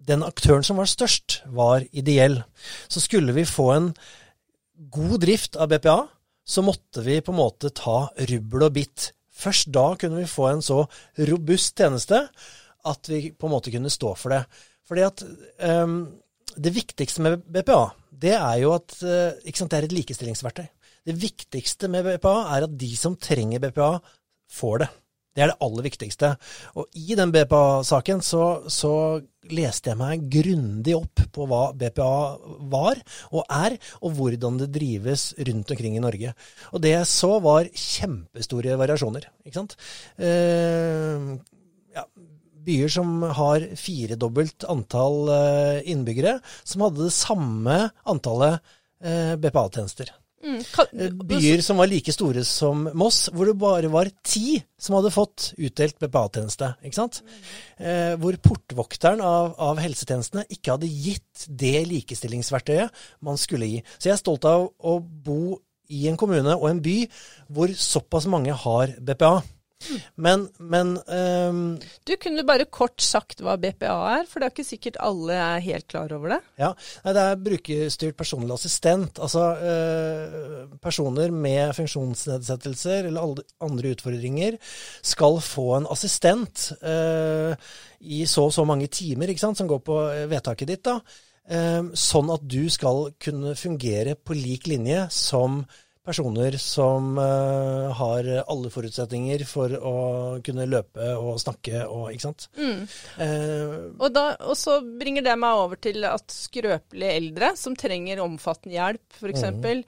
den aktøren som var størst, var ideell. Så skulle vi få en god drift av BPA, så måtte vi på en måte ta rubbel og bitt Først da kunne vi få en så robust tjeneste at vi på en måte kunne stå for det. Fordi at um, det viktigste med BPA, det er jo at uh, sant, det er et likestillingsverktøy. Det viktigste med BPA er at de som trenger BPA, får det. Det er det aller viktigste. Og i den BPA-saken så, så, leste jeg meg grundig opp på hva BPA var og er, og hvordan det drives rundt omkring i Norge. Og det jeg så, var kjempestore variasjoner. Ikke sant? Eh, ja, byer som har firedobbelt antall eh, innbyggere, som hadde det samme antallet eh, BPA-tjenester. Mm, eh, Byer som var like store som Moss, hvor det bare var ti som hadde fått utdelt BPA-tjeneste. ikke sant? Eh, hvor portvokteren av, av, helsetjenestene ikke hadde gitt det likestillingsverktøyet man skulle gi. Så jeg er stolt av å bo i en kommune og en by hvor såpass mange har BPA. Men, men um, Du kunne bare kort sagt hva BPA er, for det er ikke sikkert alle er helt klar over det? Ja, Det er brukerstyrt personlig assistent. Altså uh, personer med funksjonsnedsettelser eller andre utfordringer skal få en assistent uh, i så og så mange timer ikke sant, som går på vedtaket ditt. da, uh, Sånn at du skal kunne fungere på lik linje som personer som uh, har alle forutsetninger for å kunne løpe og snakke og ikke sant. Mm. Uh, og, da, og, så bringer det meg over til at skrøpelige eldre som trenger omfattende hjelp, f.eks. Mm.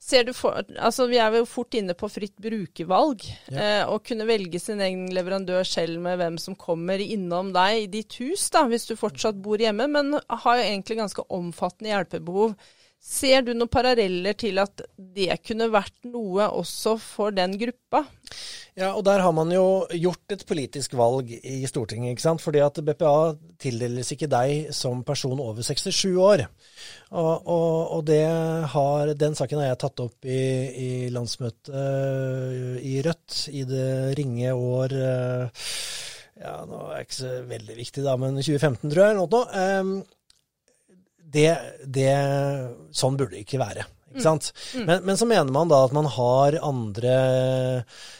Ser du for, altså Vi er jo fort inne på fritt brukervalg. Ja. Eh, å kunne velge sin egen leverandør selv med hvem som kommer innom deg i ditt hus, da, hvis du fortsatt bor hjemme, men har jo egentlig ganske omfattende hjelpebehov. Ser du noen paralleller til at det kunne vært noe også for den gruppa? Ja, og der har man jo gjort et politisk valg i Stortinget, ikke sant. Fordi at BPA tildeles ikke deg som person over 67 år. Og, og, og har, den saken har jeg tatt opp i, i landsmøtet uh, i Rødt i det ringe år uh, Ja, nå er det ikke så veldig viktig, da, men 2015, tror jeg. eller noe. Det, det, sånn burde det ikke være. Ikke sant? Mm. Men, men, så mener man da at man har andre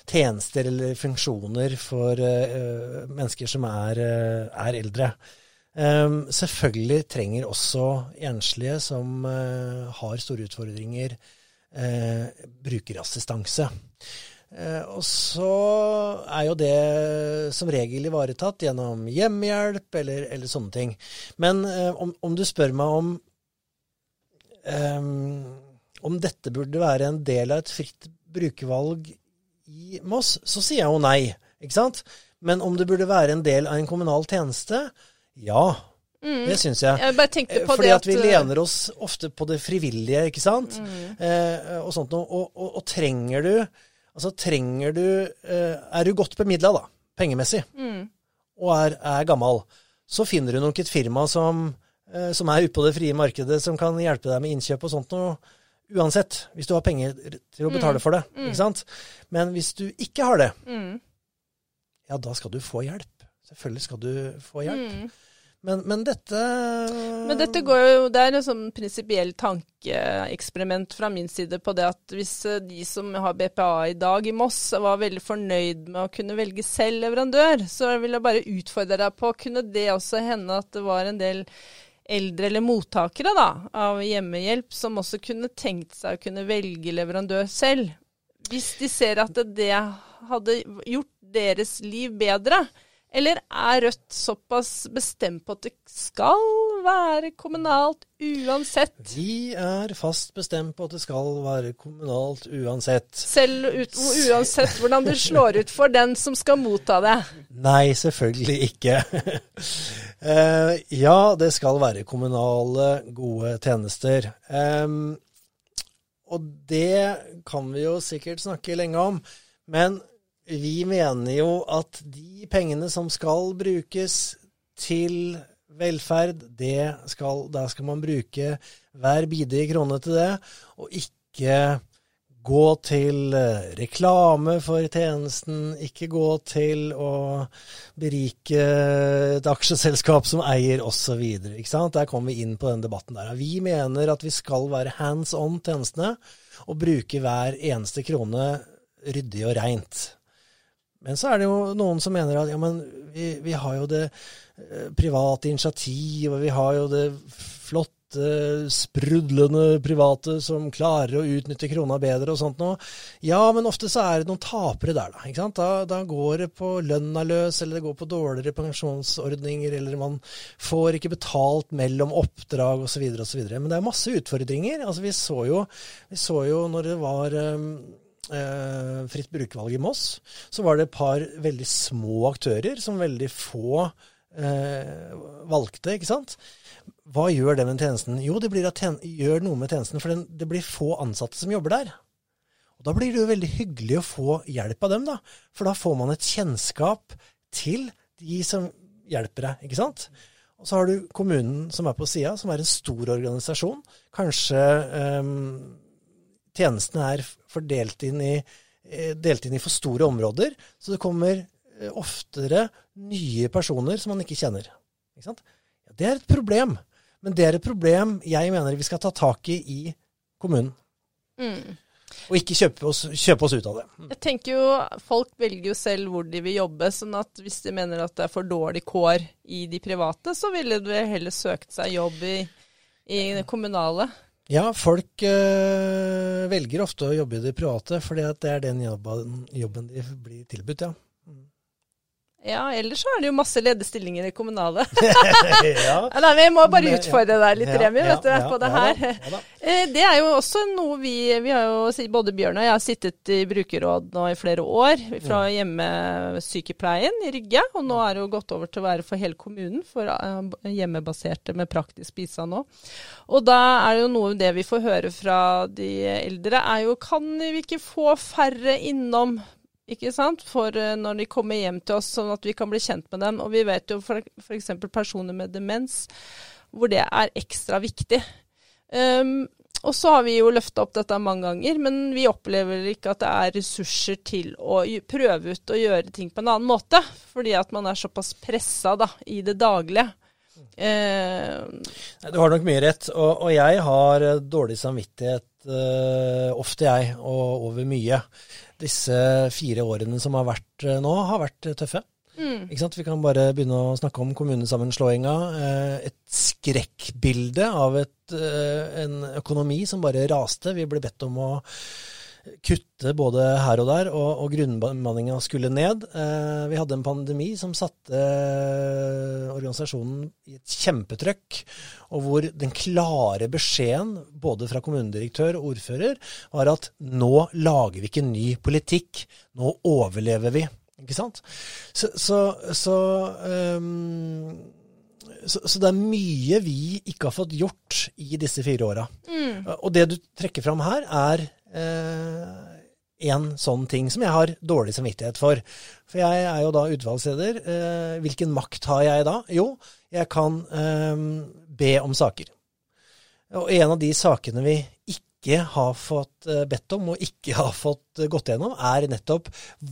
tjenester eller funksjoner for uh, mennesker som er, uh, er eldre. Um, selvfølgelig trenger også enslige som uh, har store utfordringer, brukerassistanse. Eh, og så er jo det som regel ivaretatt gjennom hjemmehjelp eller, eller sånne ting. Men eh, om, om, du spør meg om um, om dette burde være en del av et fritt brukervalg i Moss, så sier jeg jo nei. Ikke sant? Men om det burde være en del av en kommunal tjeneste, ja. Mm. Det syns jeg. jeg Fordi at, vi lener oss ofte på det frivillige, ikke sant. Mm. Eh, og sånt. Og, og, og, trenger du Altså trenger du eh, Er du godt bemidla, da, pengemessig, mm. og er, er gammel, så finner du nok et firma som, eh, som er ute på det frie markedet, som kan hjelpe deg med innkjøp og sånt noe. Uansett, hvis du har penger til å betale for det. ikke sant? Men hvis du ikke har det, Mm. ja, da skal du få hjelp. Selvfølgelig skal du få hjelp. Men, men dette Men dette går jo, det er en sånn prinsipiell tankeeksperiment fra min side på det at hvis eh, de som har BPA i dag i Moss var veldig fornøyd med å kunne velge selv leverandør, så vil jeg bare utfordre deg på kunne det også hende at det var en del eldre eller mottakere da, av hjemmehjelp som også kunne tenkt seg å kunne velge leverandør selv. Hvis de ser at det hadde gjort deres liv bedre. Eller er Rødt såpass bestemt på at det skal være kommunalt uansett? Vi er fast bestemt på at det skal være kommunalt uansett. Selv ut, uansett hvordan du slår ut for den som skal motta det. Nei, selvfølgelig ikke. Eh, ja, det skal være kommunale, gode tjenester. Og det kan vi jo sikkert snakke lenge om. Men vi mener jo at de pengene som skal brukes til velferd, det skal, der skal man bruke hver bidige krone til det, og ikke gå til eh, reklame for tjenesten, ikke gå til å berike et aksjeselskap som eier osv. Der kommer vi inn på den debatten der. Vi mener at vi skal være hands on tjenestene og bruke hver eneste krone ryddig og reint. Men så er det jo noen som mener at ja, men vi, vi har jo det eh, private initiativ, og vi har jo det flotte, sprudlende private som klarer å utnytte krona bedre og sånt noe. Ja, men ofte så er det noen tapere der, da. ikke sant? Da, da går det på lønna løs, eller det går på dårligere pensjonsordninger, eller man får ikke betalt mellom oppdrag osv. osv. Men det er masse utfordringer. Altså, vi så jo, vi så jo når det var um, eh, fritt brukervalg i Moss, så var det et par veldig små aktører som veldig få eh, valgte, ikke sant. Hva gjør det med tjenesten? Jo, det tjen gjør noe med tjenesten, for den, det blir få ansatte som jobber der. Og Da blir det jo veldig hyggelig å få hjelp av dem, da. For da får man et kjennskap til de som hjelper deg, ikke sant. Og så har du kommunen som er på sida, som er en stor organisasjon. Kanskje eh, tjenestene er fordelt inn i, eh, delt inn i for store områder, så det kommer eh, oftere nye personer som man ikke kjenner. Ikke sant? Ja, det er et problem, men det er et problem jeg mener vi skal ta tak i i kommunen. Mm. Og ikke kjøpe oss, kjøpe oss ut av det. Jeg tenker jo, Folk velger jo selv hvor de vil jobbe, sånn at hvis de mener at det er for dårlig kår i de private, så ville de heller søkt seg jobb i, i det kommunale. Ja, folk øh, velger ofte å jobbe i det private, fordi det er den jobben, jobben de blir tilbudt, ja. Ja, ellers så er det jo masse ledige stillinger i kommunale. ja. Nei, vi må bare utfordre deg litt, Remi, ja, vet du, ja, på det da, her. ja da. Eh, Det er jo også noe vi Vi har jo, både Bjørn og jeg har sittet i brukerråd nå i flere år fra hjemmesykepleien i Rygge, og nå er det jo gått over til å være for hele kommunen, for eh, hjemmebaserte med praktisk bistand nå. Og da er det jo noe det vi får høre fra de eldre, er jo kan vi ikke få færre innom ikke sant? For eh, når de kommer hjem til oss, sånn at vi kan bli kjent med dem. Og vi vet jo f.eks. personer med demens, hvor det er ekstra viktig. Um, og så har vi jo løfta opp dette mange ganger, men vi opplever ikke at det er ressurser til å prøve ut og gjøre ting på en annen måte. Fordi at man er såpass pressa da, i det daglige. Eh, Du har nok mye rett, og, og jeg har eh, dårlig samvittighet eh, ofte, jeg, og over mye. Disse fire årene som har vært eh, nå, har vært eh, tøffe. mm, Ikke sant? Vi kan bare begynne å snakke om kommunesammenslåinga. Eh, et skrekkbilde av et, en økonomi som bare raste. Vi ble bedt om å kutte både her og der, og, og grunnbemanninga skulle ned. Eh, vi hadde en pandemi som satte eh, organisasjonen i et kjempetrøkk, og hvor den klare beskjeden både fra kommunedirektør og ordfører var at nå lager vi ikke ny politikk, nå overlever vi. Ikke sant? Så, så, så, um, så, så det er mye vi ikke har fått gjort i disse fire åra. mm, Og det du trekker fram her, er eh, en sånn ting som jeg har dårlig samvittighet for. For jeg er jo da utvalgsleder. Eh, hvilken makt har jeg da? Jo, jeg kan eh, be om saker. Og en av de sakene vi ikke har fått eh, bedt om, og ikke har fått gått gjennom, er nettopp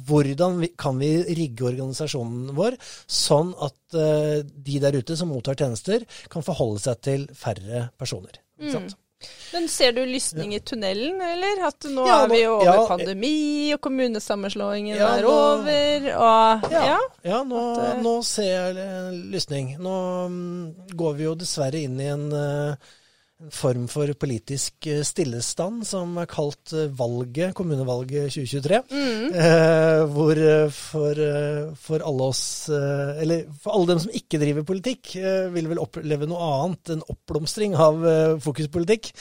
hvordan vi, kan vi rigge organisasjonen vår sånn at eh, de der ute som mottar tjenester, kan forholde seg til færre personer. Ikke sant? Mm. Men ser du lysning i tunnelen, eller? At nå Ja, er vi jo over ja. pandemi, og kommunesammenslåingen Ja, er nå- over, og Ja, ja. ja nå, At, eh, nå ser jeg en lysning. Nå mm, går vi jo dessverre inn i en, eh, en form for politisk eh, stillestand som er kalt eh, valget, kommunevalget 2023. Mm. Eh, hvor eh, for, for alle oss, eller for alle dem som ikke driver politikk, vil vel oppleve noe annet, en oppblomstring av fokuspolitikk.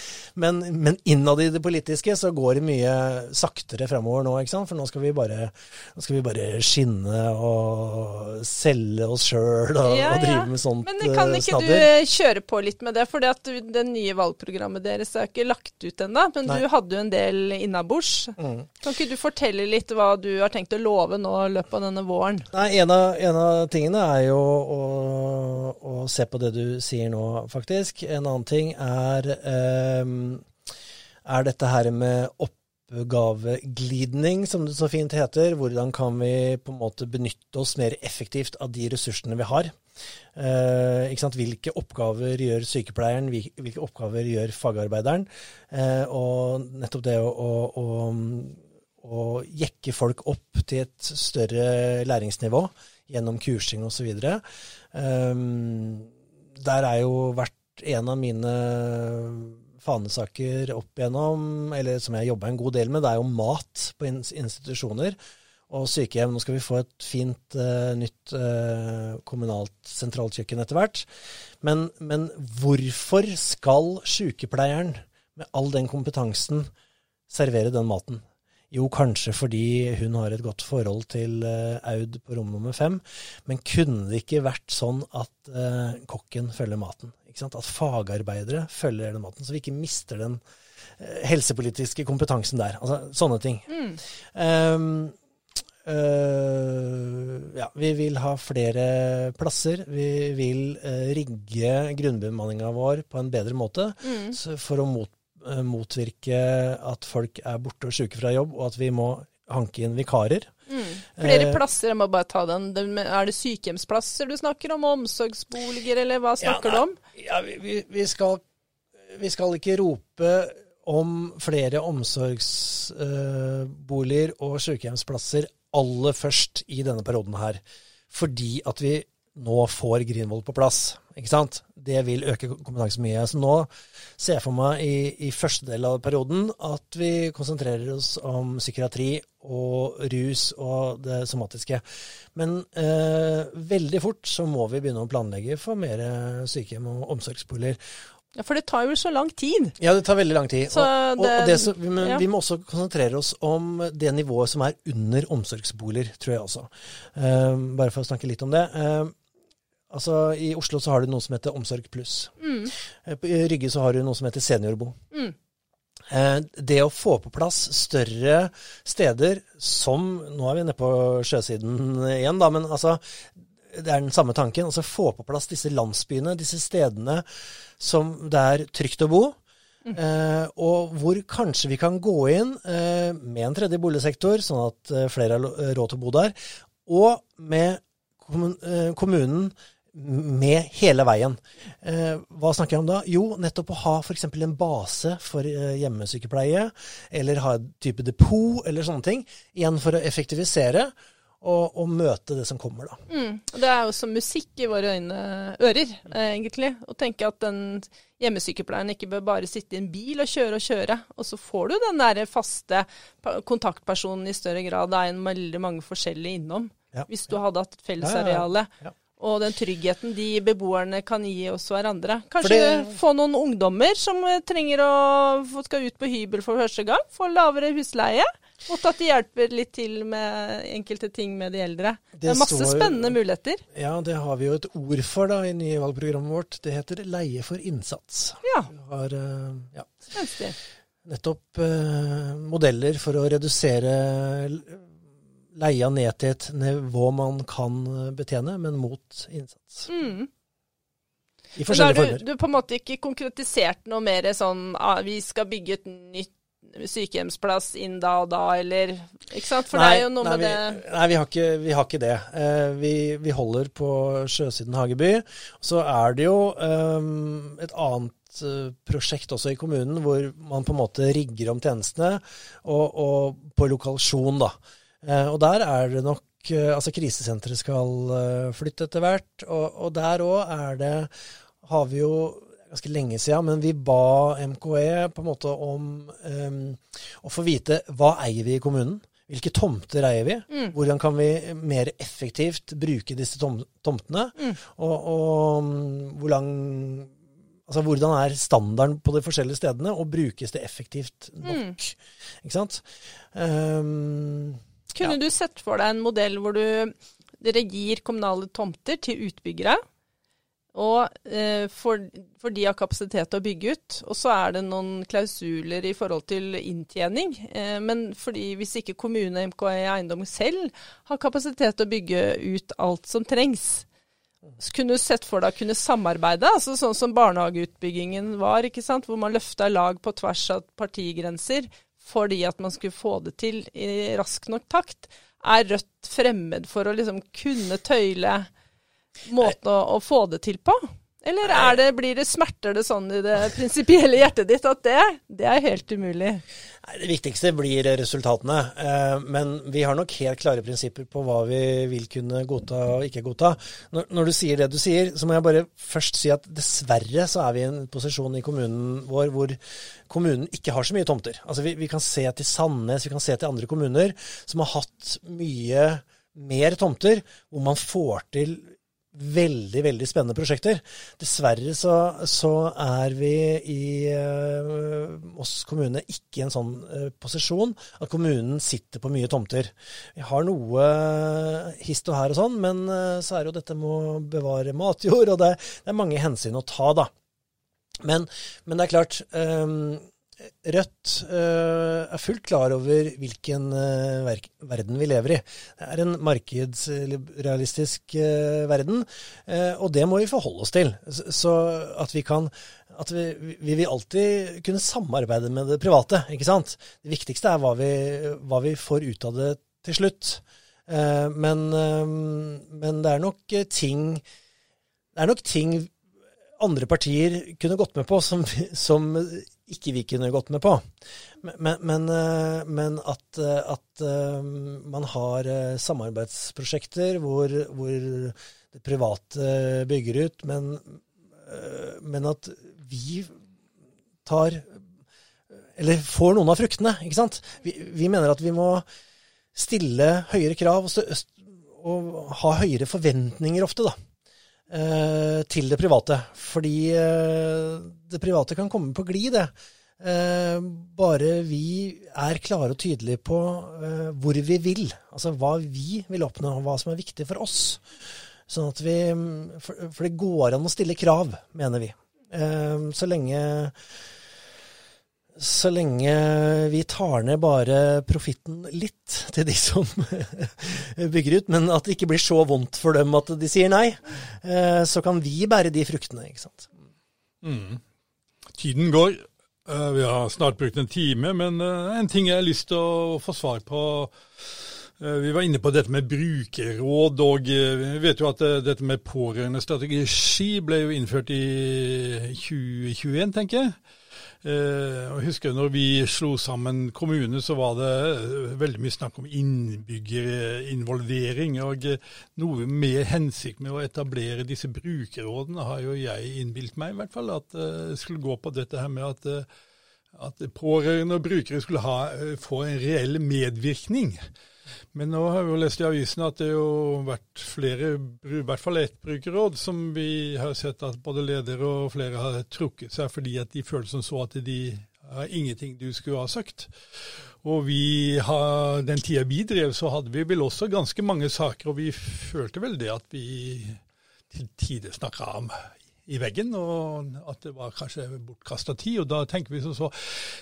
Men, men innad i det politiske så går det mye saktere framover nå, ikke sant? For nå skal vi bare, nå skal vi bare skinne og selge oss sjøl og, Ja, og drive med sånt Men kan ikke snadder. du kjøre på litt med det? For det nye valgprogrammet deres er ikke lagt ut ennå. Men Nei. du hadde jo en del innabords. Mm. Kan ikke du fortelle litt hva du har tenkt å love nå i løpet av denne våren? Nei, en av, en av tingene er jo å, å se på det du sier nå, faktisk. En annen ting er, um, er dette her med oppgaveglidning, som det så fint heter. Hvordan kan vi på en måte benytte oss mer effektivt av de ressursene vi har? Eh? Hvilke oppgaver gjør sykepleieren, hvilke oppgaver gjør fagarbeideren? Eh, og nettopp det å, å, å, å jekke folk opp til et større læringsnivå gjennom kursing osv. Um, der er jo vært en av mine fanesaker opp igjennom, eller som jeg jobba en god del med, det er jo mat på institusjoner og sykehjem. Nå skal vi få et fint uh, nytt uh, kommunalt sentralkjøkken etter hvert. Men, men hvorfor skal sykepleieren med all den kompetansen servere den maten? Jo, kanskje fordi hun har et godt forhold til eh, Aud på rom nummer fem. Men kunne det ikke vært sånn at eh, kokken følger maten? Ikke sant? At fagarbeidere følger hele maten, så vi ikke mister den eh, helsepolitiske kompetansen der. Altså sånne ting. Mm. Um, Uh, ja, vi vil ha flere plasser. Vi vil uh, rigge grunnbemanninga vår på en bedre måte Mm. så for å mot, motvirke at folk er borte og syke fra jobb, og at vi må hanke inn vikarer. Mm. Flere Eh, plasser, jeg må bare ta den. Er det sykehjemsplasser du snakker om, omsorgsboliger, eller hva snakker du om? Ja, vi, vi, vi, skal, vi skal ikke rope om flere omsorgsboliger og sykehjemsplasser aller først i denne perioden her. Fordi at vi nå får Greenvoll på plass. Ikke sant? Det vil øke kompetansen mye. Så nå ser jeg for meg i, i første del av perioden at vi konsentrerer oss om psykiatri og rus og det somatiske. Men eh, veldig fort så må vi begynne å planlegge for mer sykehjem og omsorgsboliger. Ja, For det tar jo så lang tid. Ja, det tar veldig lang tid. Så og, og, det- og det som, men ja. vi må også konsentrere oss om det nivået som er under omsorgsboliger, tror jeg også. Eh, bare for å snakke litt om det. Eh, altså, I Oslo så har du noe som heter Omsorg pluss. Mm. I Rygge så har du noe som heter Seniorbo. Mm. Eh, Det å få på plass større steder som Nå er vi nede på sjøsiden igjen, da, men altså det er den samme tanken. altså Få på plass disse landsbyene, disse stedene som det er trygt å bo. Eh, og hvor kanskje vi kan gå inn eh, med en tredje boligsektor, sånn at eh, flere har råd til å bo der. Og med eh, kommunen med hele veien. Eh, hva snakker jeg om da? Jo, nettopp å ha f.eks. en base for eh, hjemmesykepleie, eller ha et type depot, eller sånne ting. Igjen for å effektivisere og, og møte det som kommer, da. Mm. Det er jo som musikk i våre øyne, ører, eh, egentlig. Å tenke at den hjemmesykepleieren ikke bør bare sitte i en bil og kjøre og kjøre. Og så får du den der faste kontaktpersonen i større grad av en veldig mange forskjellige innom. Ja. Hvis du hadde hatt et Ja, ja. Og den tryggheten de beboerne kan gi oss hverandre. Kanskje det- få noen ungdommer som eh, trenger å skal ut på hybel for første gang. Få lavere husleie. Og at de hjelper litt til med enkelte ting med de eldre. Det, Det er masse står- spennende muligheter. Ja, det har vi jo et ord for da i nye valgprogrammet vårt. Det heter leie for innsats. Ja, Vi har, eh, ja. nettopp eh, modeller for å redusere leia ned til et nivå man kan betjene, men mot innsats. Mm. I forskjellige former. Du, du på en måte ikke konkretisert noe mer sånn ah, vi skal bygge et nytt sykehjemsplass inn da og da, eller Ikke sant? For nei, det er jo noe nei, med vi, det Nei, vi har ikke, vi har ikke det. Eh, vi, vi, holder på Sjøsiden Hageby. Så er det jo um, et annet uh, prosjekt også i kommunen hvor man på en måte rigger om tjenestene, og, og på lokalisasjon, da. Uh, og der er det nok uh, Altså, krisesenteret skal flytte etter hvert, og, og der òg er det har vi jo ganske lenge siden, men vi ba MKE på en måte om um, å få vite hva eier vi i kommunen. Hvilke tomter eier vi? Mm. Hvordan kan vi mer effektivt bruke disse tom tomtene? Mm. Og, og hvor lang Altså, hvordan er standarden på de forskjellige stedene, og brukes det effektivt nok? Mm. Ikke sant? Um, Kunne ja. du sett for deg en modell hvor du, dere gir kommunale tomter til utbyggere? Og eh, for, for, de har kapasitet til å bygge ut. Og så er det noen klausuler i forhold til inntjening. Eh, men fordi hvis ikke kommune, MKE Eiendom selv har kapasitet til å bygge ut alt som trengs, så kunne du sett for deg å kunne samarbeide, altså sånn som barnehageutbyggingen var, ikke sant? hvor man løfta lag på tvers av partigrenser fordi at man skulle få det til i rask nok takt. Er Rødt fremmed for å liksom kunne tøyle måten å, å, få det til på? Eller det, blir det, smerter det sånn i det prinsipielle hjertet ditt at det, det er helt umulig? Nei, det viktigste blir resultatene. Eh, men vi har nok helt klare prinsipper på hva vi vil kunne godta og ikke godta. Når, når, du sier det du sier, så må jeg bare først si at dessverre så er vi i en posisjon i kommunen vår hvor kommunen ikke har så mye tomter. Altså vi, vi kan se til Sandnes, vi kan se til andre kommuner som har hatt mye mer tomter, hvor man får til veldig veldig spennende prosjekter. Dessverre så, så er vi i eh, oss kommune ikke i en sånn eh, posisjon at kommunen sitter på mye tomter. Vi har noe uh, hist og her og sånn, men eh, så er jo dette med å bevare matjord, og det, det er mange hensyn å ta, da. Men, men det er klart um, Rødt uh, er fullt klar over hvilken uh, verden vi lever i. Det er en markedsrealistisk uh, verden, og det må vi forholde oss til. Så at vi kan at vi, vi, vil alltid kunne samarbeide med det private, ikke sant. Det viktigste er hva vi, hva vi får ut av det til slutt. Men, men, det er nok ting Det er nok ting andre partier kunne gått med på som, som ikke vi kunne gått med på. Men, men, eh, men at, eh, at, eh, man har samarbeidsprosjekter hvor, hvor det private bygger ut, men, men, at vi tar Eller får noen av fruktene, ikke sant. Vi, vi mener at vi må stille høyere krav og, og ha høyere forventninger ofte, da. Eh, til det private. Fordi eh, det private kan komme på glid, det. Eh, bare vi er klare og tydelige på hvor vi vil. Altså hva vi vil oppnå, hva som er viktig for oss. Sånn at vi For, for det går an å stille krav, mener vi. Så lenge så lenge vi tar ned bare profitten litt til de som bygger ut, men at det ikke blir så vondt for dem at de sier nei, eh, så kan vi bære de fruktene. ikke sant? Mm. Tiden går. Eh, vi har snart brukt en time, men eh, en ting jeg har lyst til å få svar på. Vi var inne på dette med brukerråd, og vi vet jo at dette med pårørendestrategi ble jo innført i 2021, tenker jeg. Eh, jeg husker når vi slo sammen kommune, så var det eh, veldig mye snakk om innbyggerinvolvering. Og eh, noe med hensikt med å etablere disse brukerrådene har jo jeg innbilt meg, i hvert fall. At det skulle gå på dette her med at, at pårørende og brukere skulle ha, få en reell medvirkning. Men nå har vi jo lest i avisen at det har vært flere, i hvert fall ett brukerråd, som vi har sett at både ledere og flere har trukket seg fordi at de følte som så at de har ingenting du skulle ha sagt. Og har, den tida vi drev, så hadde vi vel også ganske mange saker, og vi følte vel det at vi til tider snakka om i veggen, og at det var kanskje bortkasta tid. og Da tenker vi så, så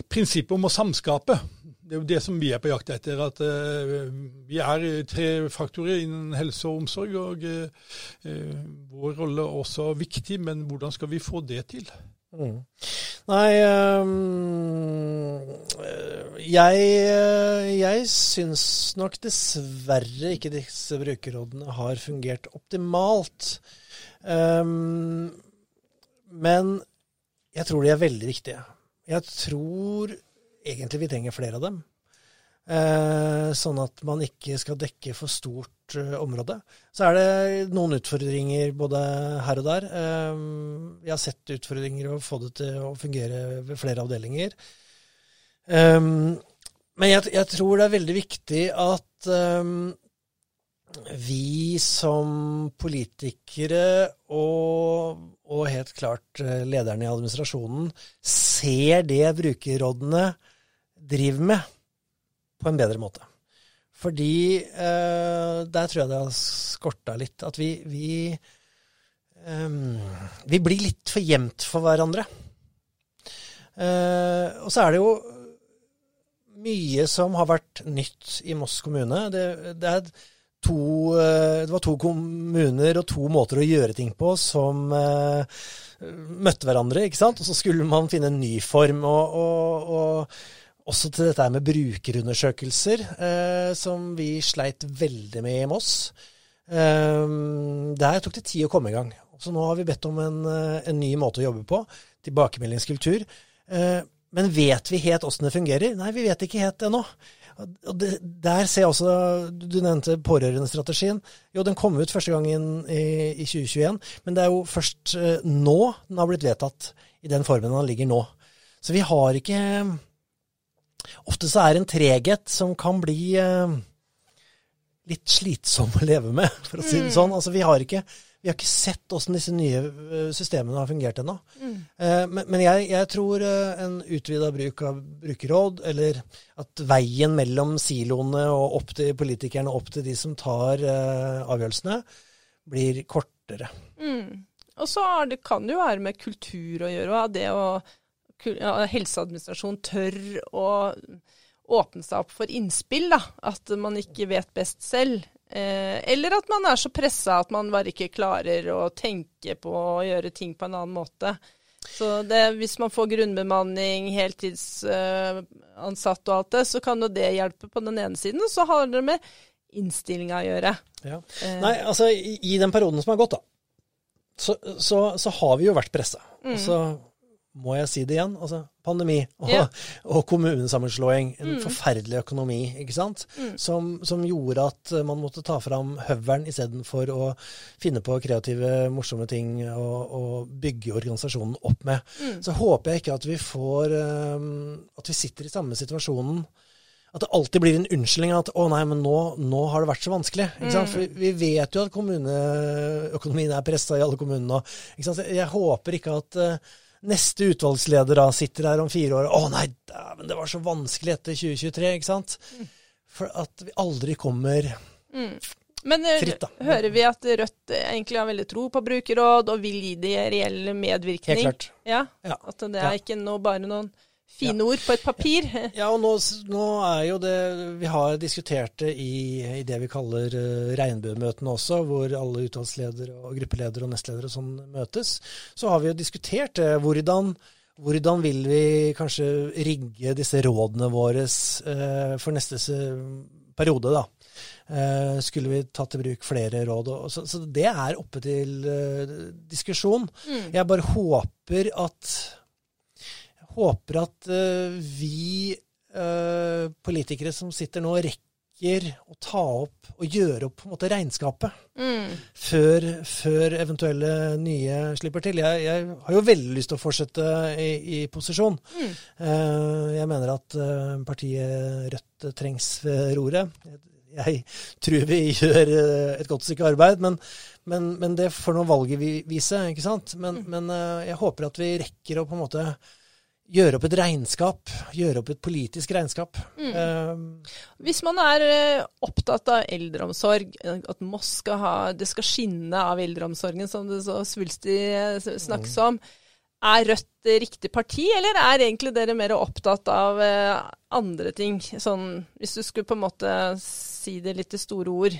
prinsippet om å samskape. Det er jo det som vi er på jakt etter. at uh, Vi er tre faktorer innen helse og omsorg, og uh, vår rolle er også viktig. Men hvordan skal vi få det til? Mm. Nei øh, Jeg, jeg syns nok dessverre ikke disse brukerrådene har fungert optimalt. Um, men jeg tror de er veldig viktige. Jeg tror egentlig vi trenger flere av dem. Eh, sånn at man ikke skal dekke for stort eh, område. Så er det noen utfordringer både her og der. Eh, har sett utfordringer å få det til å fungere ved flere avdelinger. Eh, men jeg, jeg, tror det er veldig viktig at eh, vi som politikere og, og, helt klart eh, lederne i administrasjonen ser det brukerrådene driver med, på en bedre måte. Fordi eh, der tror jeg det har skorta litt. At vi, vi, eh, vi blir litt for gjemt for hverandre. Eh, og så er det jo mye som har vært nytt i Moss kommune. Det, det er to, eh, det var to kommuner og to måter å gjøre ting på som uh, møtte hverandre, ikke sant. Og så skulle man finne en ny form. Og, og, og også til dette med brukerundersøkelser, uh, som vi sleit veldig med i Moss. Uh, der tok det tid å komme i gang. Så nå har vi bedt om en, en ny måte å jobbe på. Tilbakemeldingskultur. Men vet vi helt åssen det fungerer? Nei, vi vet ikke helt ennå. Og det, der ser jeg også Du nevnte pårørendestrategien. Jo, den kom ut første gangen i, i 2021, men det er jo først eh, nå den har blitt vedtatt i den formen den ligger nå. Så vi har ikke Ofte så er det en treghet som kan bli eh, litt slitsom å leve med, for å si det mm. sånn. Altså, vi har ikke vi har ikke sett hvordan disse nye eh, systemene har fungert ennå. Mm. Eh, men, men jeg, jeg, tror eh, en utvida bruk av brukerråd, eller at veien mellom siloene og opp til politikerne og opp til de som tar avgjørelsene, blir kortere. Mm. Og så det, kan det jo være med kultur å gjøre. Det å ja, helseadministrasjonen tør å åpne seg opp for innspill. da, At man ikke vet best selv. Eh, eller at man er så pressa at man bare ikke klarer å tenke på å gjøre ting på en annen måte. Så det, hvis man får grunnbemanning, heltidsansatt uh, og alt det, så kan jo det hjelpe på den ene siden. Og så har det med innstillinga å gjøre. Ja. Eh. Nei, altså i, i, den perioden som har gått, da, så, så, så har vi jo vært pressa. Mm. Altså, må jeg si det igjen, altså pandemi og, ja. og kommunesammenslåing. En mm. forferdelig økonomi, ikke sant. Mm. Som, som, gjorde at man måtte ta fram høvelen istedenfor å finne på kreative, morsomme ting og, bygge organisasjonen opp med. Mm. Så håper jeg ikke at vi får um, At vi sitter i samme situasjonen. At det alltid blir en unnskyldning at 'å nei, men nå, nå har det vært så vanskelig'. Mm. For vi vet jo at kommuneøkonomien er pressa i alle kommunene. Jeg håper ikke at uh, neste utvalgsleder da sitter her om fire år 'Å nei, dæven, det var så vanskelig etter 2023', ikke sant? Mm. For at vi aldri kommer mm. Men eh, fritt, hører vi at Rødt egentlig har veldig tro på brukerråd og vil gi de reell medvirkning? Helt klart. Ja, ja. At det er ja. ikke noe, bare noen fine ja. ord på et papir. Ja, og nå, nå, er jo det Vi har diskutert det i, i det vi kaller uh, regnbuemøtene også, hvor alle utvalgsledere og gruppeledere og nestledere sånn møtes. Så har vi jo diskutert det. Uh, hvordan, hvordan vil vi kanskje rigge disse rådene våre uh, for neste periode, da? Skulle vi tatt i bruk flere råd? Og, så, så, det er oppe til diskusjon. Mm. Jeg bare håper at håper at uh, vi uh, politikere som sitter nå, rekker å ta opp og gjøre opp på en måte regnskapet mm. før, før, eventuelle nye slipper til. Jeg, jeg, har jo veldig lyst til å fortsette i, i posisjon. Mm. Uh, jeg mener at partiet Rødt trengs ved roret. Jeg tror vi gjør et godt stykke arbeid, men, men, men det får nå valget vise. ikke sant? Men, mm. men jeg håper at vi rekker å på en måte gjøre opp et regnskap. Gjøre opp et politisk regnskap. Mm. Eh, Hvis man er eh, opptatt av eldreomsorg, eh, at Moss skal ha, det skal skinne av eldreomsorgen, som det så svulstig eh, snakkes om, er Rødt riktig parti, eller er egentlig dere mer opptatt av andre ting? Sånn, hvis du skulle på en måte si det litt i store ord.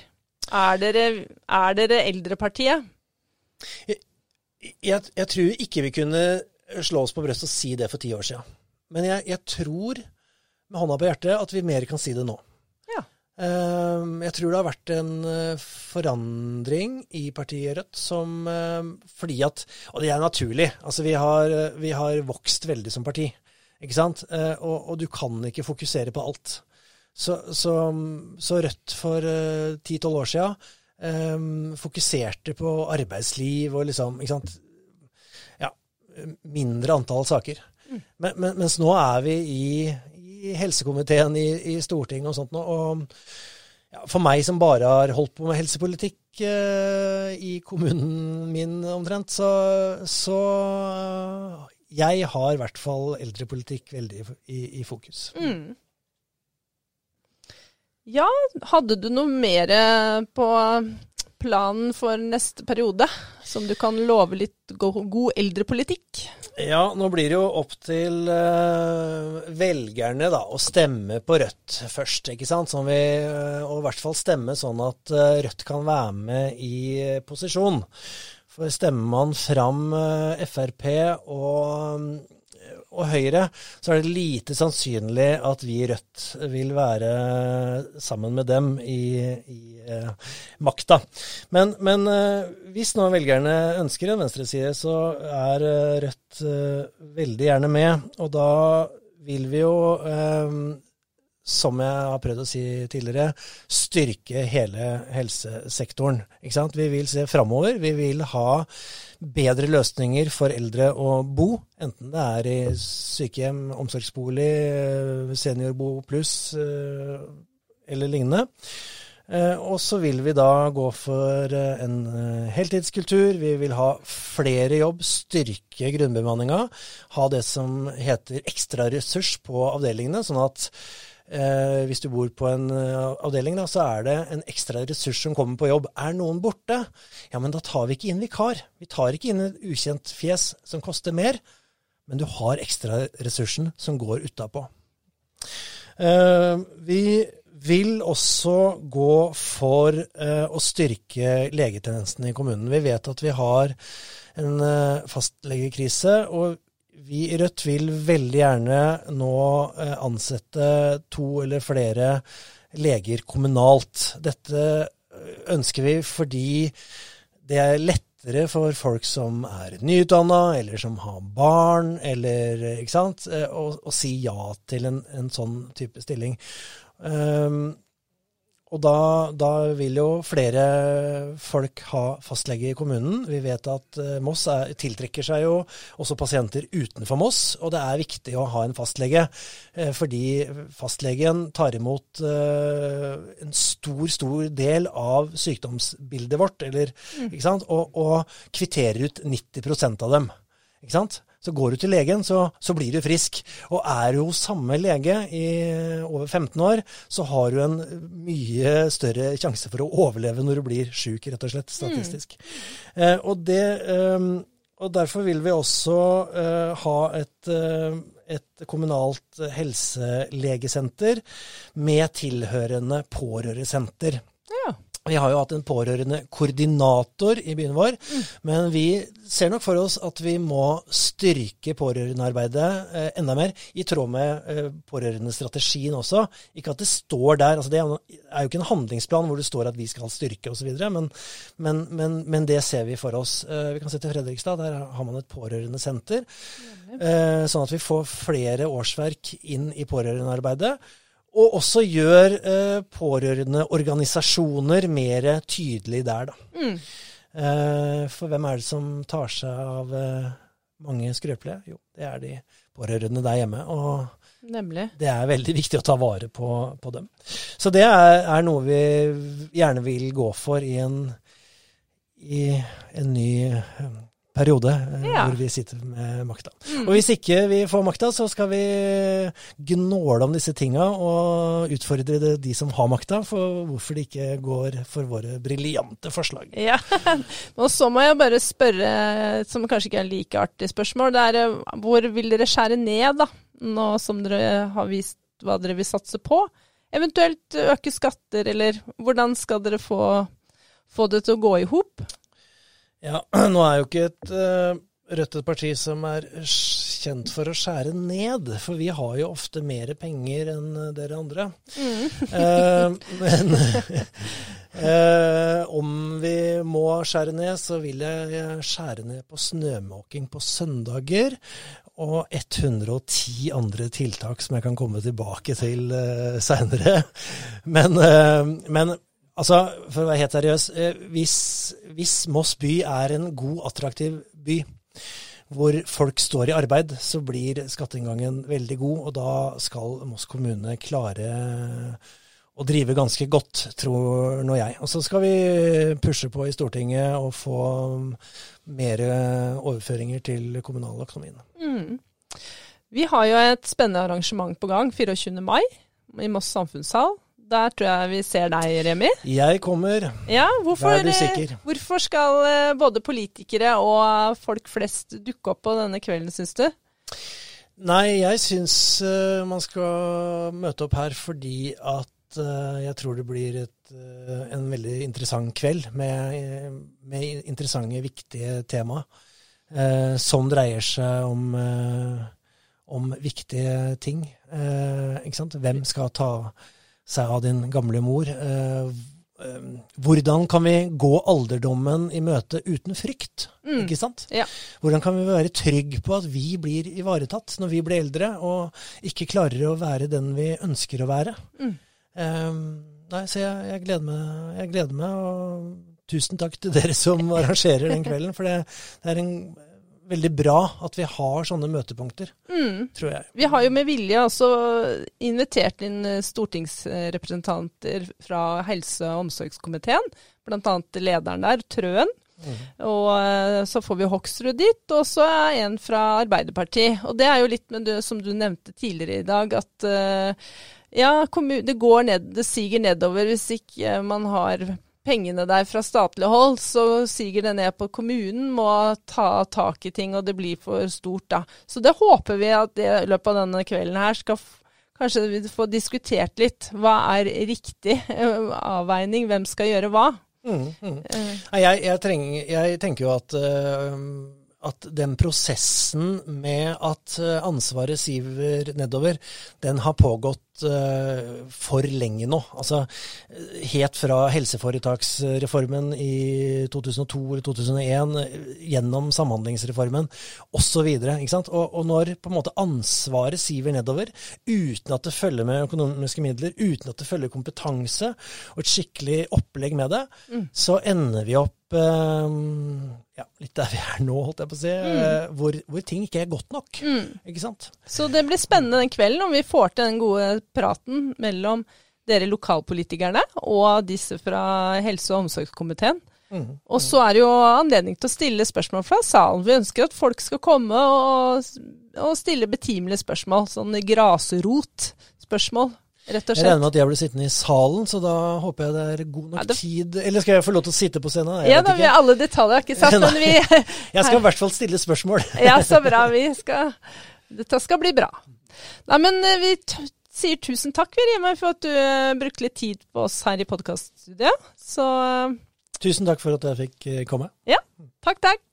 Er dere, er dere Eldrepartiet? jeg, jeg tror ikke vi kunne slå oss på brystet og si det for ti år siden. Men jeg, jeg tror, med hånda på hjertet, at vi mer kan si det nå. Ja. Eh, Jeg tror det har vært en eh, forandring i partiet Rødt som eh, Fordi at Og det er naturlig. Altså, vi har, eh, vi har vokst veldig som parti. Ikke sant? Eh, Og, og du kan ikke fokusere på alt. Så, så, så Rødt for ti-tolv år siden eh, fokuserte på arbeidsliv og liksom Ikke sant? Mindre antall saker. Men, men, mens nå er vi i, i helsekomiteen i, i Stortinget og sånt nå, og ja, for meg som bare har holdt på med helsepolitikk eh, i kommunen min omtrent, så, så jeg har i hvert fall eldrepolitikk veldig i, i fokus. Mm. Ja, hadde du noe mer eh, på planen for neste periode, som du kan love litt go god eldrepolitikk? Ja, nå blir det jo opp til eh, velgerne da, å stemme på Rødt først, ikke sant? Sånn vi, eh, og i hvert fall stemme sånn at eh, Rødt kan være med i posisjon. For stemmer man fram Frp og, og Høyre, så er det lite sannsynlig at vi i Rødt vil være sammen med dem i, i eh, makta. Men, men eh, hvis nå velgerne ønsker en venstreside, så er eh, Rødt veldig gjerne med. Og da vil vi jo, som jeg har prøvd å si tidligere, styrke hele helsesektoren. Vi vil se framover. Vi vil ha bedre løsninger for eldre å bo, enten det er i sykehjem, omsorgsbolig, eh, seniorbo pluss eh, eller lignende. Eh, Og så vil vi da gå for en heltidskultur. Vi vil ha flere jobb, styrke grunnbemanninga. Ha det som heter ekstraressurs på avdelingene, sånn at eh, hvis du bor på en eh, avdeling, da, så er det en ekstra ressurs som kommer på jobb. Er noen borte, ja, men da tar vi ikke inn vikar. Vi tar ikke inn et ukjent fjes som koster mer, men du har ekstraressursen som går utapå. Eh, vi vil også gå for eh, å styrke legetjenesten i kommunen. Vi vet at vi har en eh, fastlegekrise, og vi i Rødt vil veldig gjerne nå eh, ansette to eller flere leger kommunalt. Dette eh, ønsker vi fordi det er lettere for folk som er nyutdanna, eller som har barn, eller ikke sant, eh, å, å si ja til en, en sånn type stilling. Um, og da, da vil jo flere folk ha fastlege i kommunen. Vi vet at eh, Moss er, tiltrekker seg jo også pasienter utenfor Moss, og det er viktig å ha en fastlege. eh, Fordi fastlegen tar imot eh, en stor, stor del av sykdomsbildet vårt, eller, ikke sant? Og, og kvitterer ut 90% av dem. Ikke sant? Så går du til legen, så, så blir du frisk. Og er du hos samme lege i over 15 år, så har du en mye større sjanse for å overleve når du blir sjuk, rett og slett, statistisk. Eh, og, det, eh, og derfor vil vi også eh, ha et, eh, et kommunalt helselegesenter med tilhørende pårørendesenter. Vi har jo hatt en pårørende koordinator i byen vår, men vi ser nok for oss at vi må styrke pårørendearbeidet eh, enda mer, i tråd med eh, pårørendestrategien også. Ikke at det står der, altså det er jo er jo ikke en handlingsplan hvor det står at vi skal styrke osv., men, men, men, men det ser vi for oss. Eh, vi kan se til Fredrikstad, der har man et pårørendesenter. Eh, sånn at vi får flere årsverk inn i pårørendearbeidet. Og også gjør eh, pårørendeorganisasjoner mer tydelig der, da. Mm. Eh, for hvem er det som tar seg av eh, mange skrøpelige? Jo, det er de pårørende der hjemme. Og Nemlig. det er veldig viktig å ta vare på, på dem. Så det er, er noe vi gjerne vil gå for i en, i en ny eh, periode eh, Ja. hvor vi sitter med makta. Og hvis ikke vi får makta, så skal vi gnåle om disse tinga og utfordre de som har makta, for hvorfor de ikke går for våre briljante forslag. Ja. Og så må jeg bare spørre, som kanskje ikke er like artig spørsmål, det er eh, hvor vil dere skjære ned, da? Nå som dere har vist hva dere vil satse på? Eventuelt øke skatter, eller hvordan skal dere få, få det til å gå i hop? Ja, nå er jo ikke et uh, Rødt et parti som er kjent for å skjære ned, for vi har jo ofte mer penger enn eh, dere andre. Eh, men uh, om vi må skjære ned, så vil jeg skjære ned på snømåking på søndager. Og 110 andre tiltak som jeg kan komme tilbake til uh, seinere. Men, uh, men altså, for å være helt seriøs, eh, hvis, hvis Moss by er en god, attraktiv by, hvor folk står i arbeid, så blir skatteinngangen veldig god, og da skal Moss kommune klare å drive ganske godt, tror nå jeg. Og så skal vi pushe på i Stortinget og få mer overføringer til kommunaløkonomien. Mm. Vi har jo et spennende arrangement på gang 24. mai i Moss samfunnshall. Der tror jeg vi ser deg, Remi. Jeg kommer, Ja, hvorfor, vær du eh, sikker. hvorfor skal eh, både politikere og folk flest dukke opp på denne kvelden, syns du? Nei, jeg syns eh, man skal møte opp her fordi at jeg tror det blir et, en veldig interessant kveld med, med interessante, viktige tema. eh, som dreier seg om, eh, om viktige ting. Eh? Hvem skal ta seg av din gamle mor? Eh, eh, hvordan kan vi gå alderdommen i møte uten frykt? Mm. Ikke sant? Ja. Hvordan kan vi være trygg på at vi blir ivaretatt når vi blir eldre, og ikke klarer å være den vi ønsker å være? Mm. Um, nei, så jeg, jeg, gleder meg, jeg gleder meg, og tusen takk til dere som arrangerer den kvelden. For det, det er en, veldig bra at vi har sånne møtepunkter, Mm. tror jeg. Vi har jo med vilje også invitert inn eh, stortingsrepresentanter fra helse- og omsorgskomiteen, bl.a. lederen der, Trøen. Og eh, så får vi Hoksrud dit, og så er en fra Arbeiderpartiet. Og det er jo litt med det som du nevnte tidligere i dag, at eh, ja, det går ned, det siger nedover hvis ikke man har pengene der fra statlig hold, så siger det ned på kommunen, må ta tak i ting, og det blir for stort da. Så det håper vi at det, i løpet av denne kvelden her skal kanskje vi få diskutert litt. Hva er riktig eh, avveining? Hvem skal gjøre hva? Mm, mm. Eh, jeg, jeg, trenger, jeg tenker jo at, eh, at den prosessen med at ansvaret siver nedover, den har pågått for lenge nå. Altså eh, helt fra helseforetaksreformen i 2002 eller 2001, eh, gjennom samhandlingsreformen osv. Og, og når på en måte ansvaret siver nedover, uten at det følger med økonomiske midler, uten at det følger kompetanse og et skikkelig opplegg med det, så ender vi opp eh, ja, litt der vi er nå, holdt jeg på å si, mm. hvor, hvor ting ikke er godt nok. Ikke sant? Så det blir spennende den kvelden om vi får til den gode praten mellom dere lokalpolitikerne og disse fra helse- og omsorgskomiteen. Mm. Og så er det jo anledning til å stille spørsmål fra salen. Vi ønsker at folk skal komme og, og stille betimelige spørsmål. Sånn grasrotspørsmål, rett og slett. Jeg regner med at jeg blir sittende i salen, så da håper jeg det er god nok Ja, det- tid Eller skal jeg få lov til å sitte på scenen? Jeg Ja, da, vi alle detaljer er ikke satt, men vi Jeg skal i hvert fall stille spørsmål. Ja, så bra. Vi skal Dette skal bli bra. Nei, men eh, vi sier tusen takk, Virima, for at du eh, brukte litt tid på oss her i podkaststudioet. Så eh, Tusen takk for at jeg fikk eh, komme. ja, takk, takk.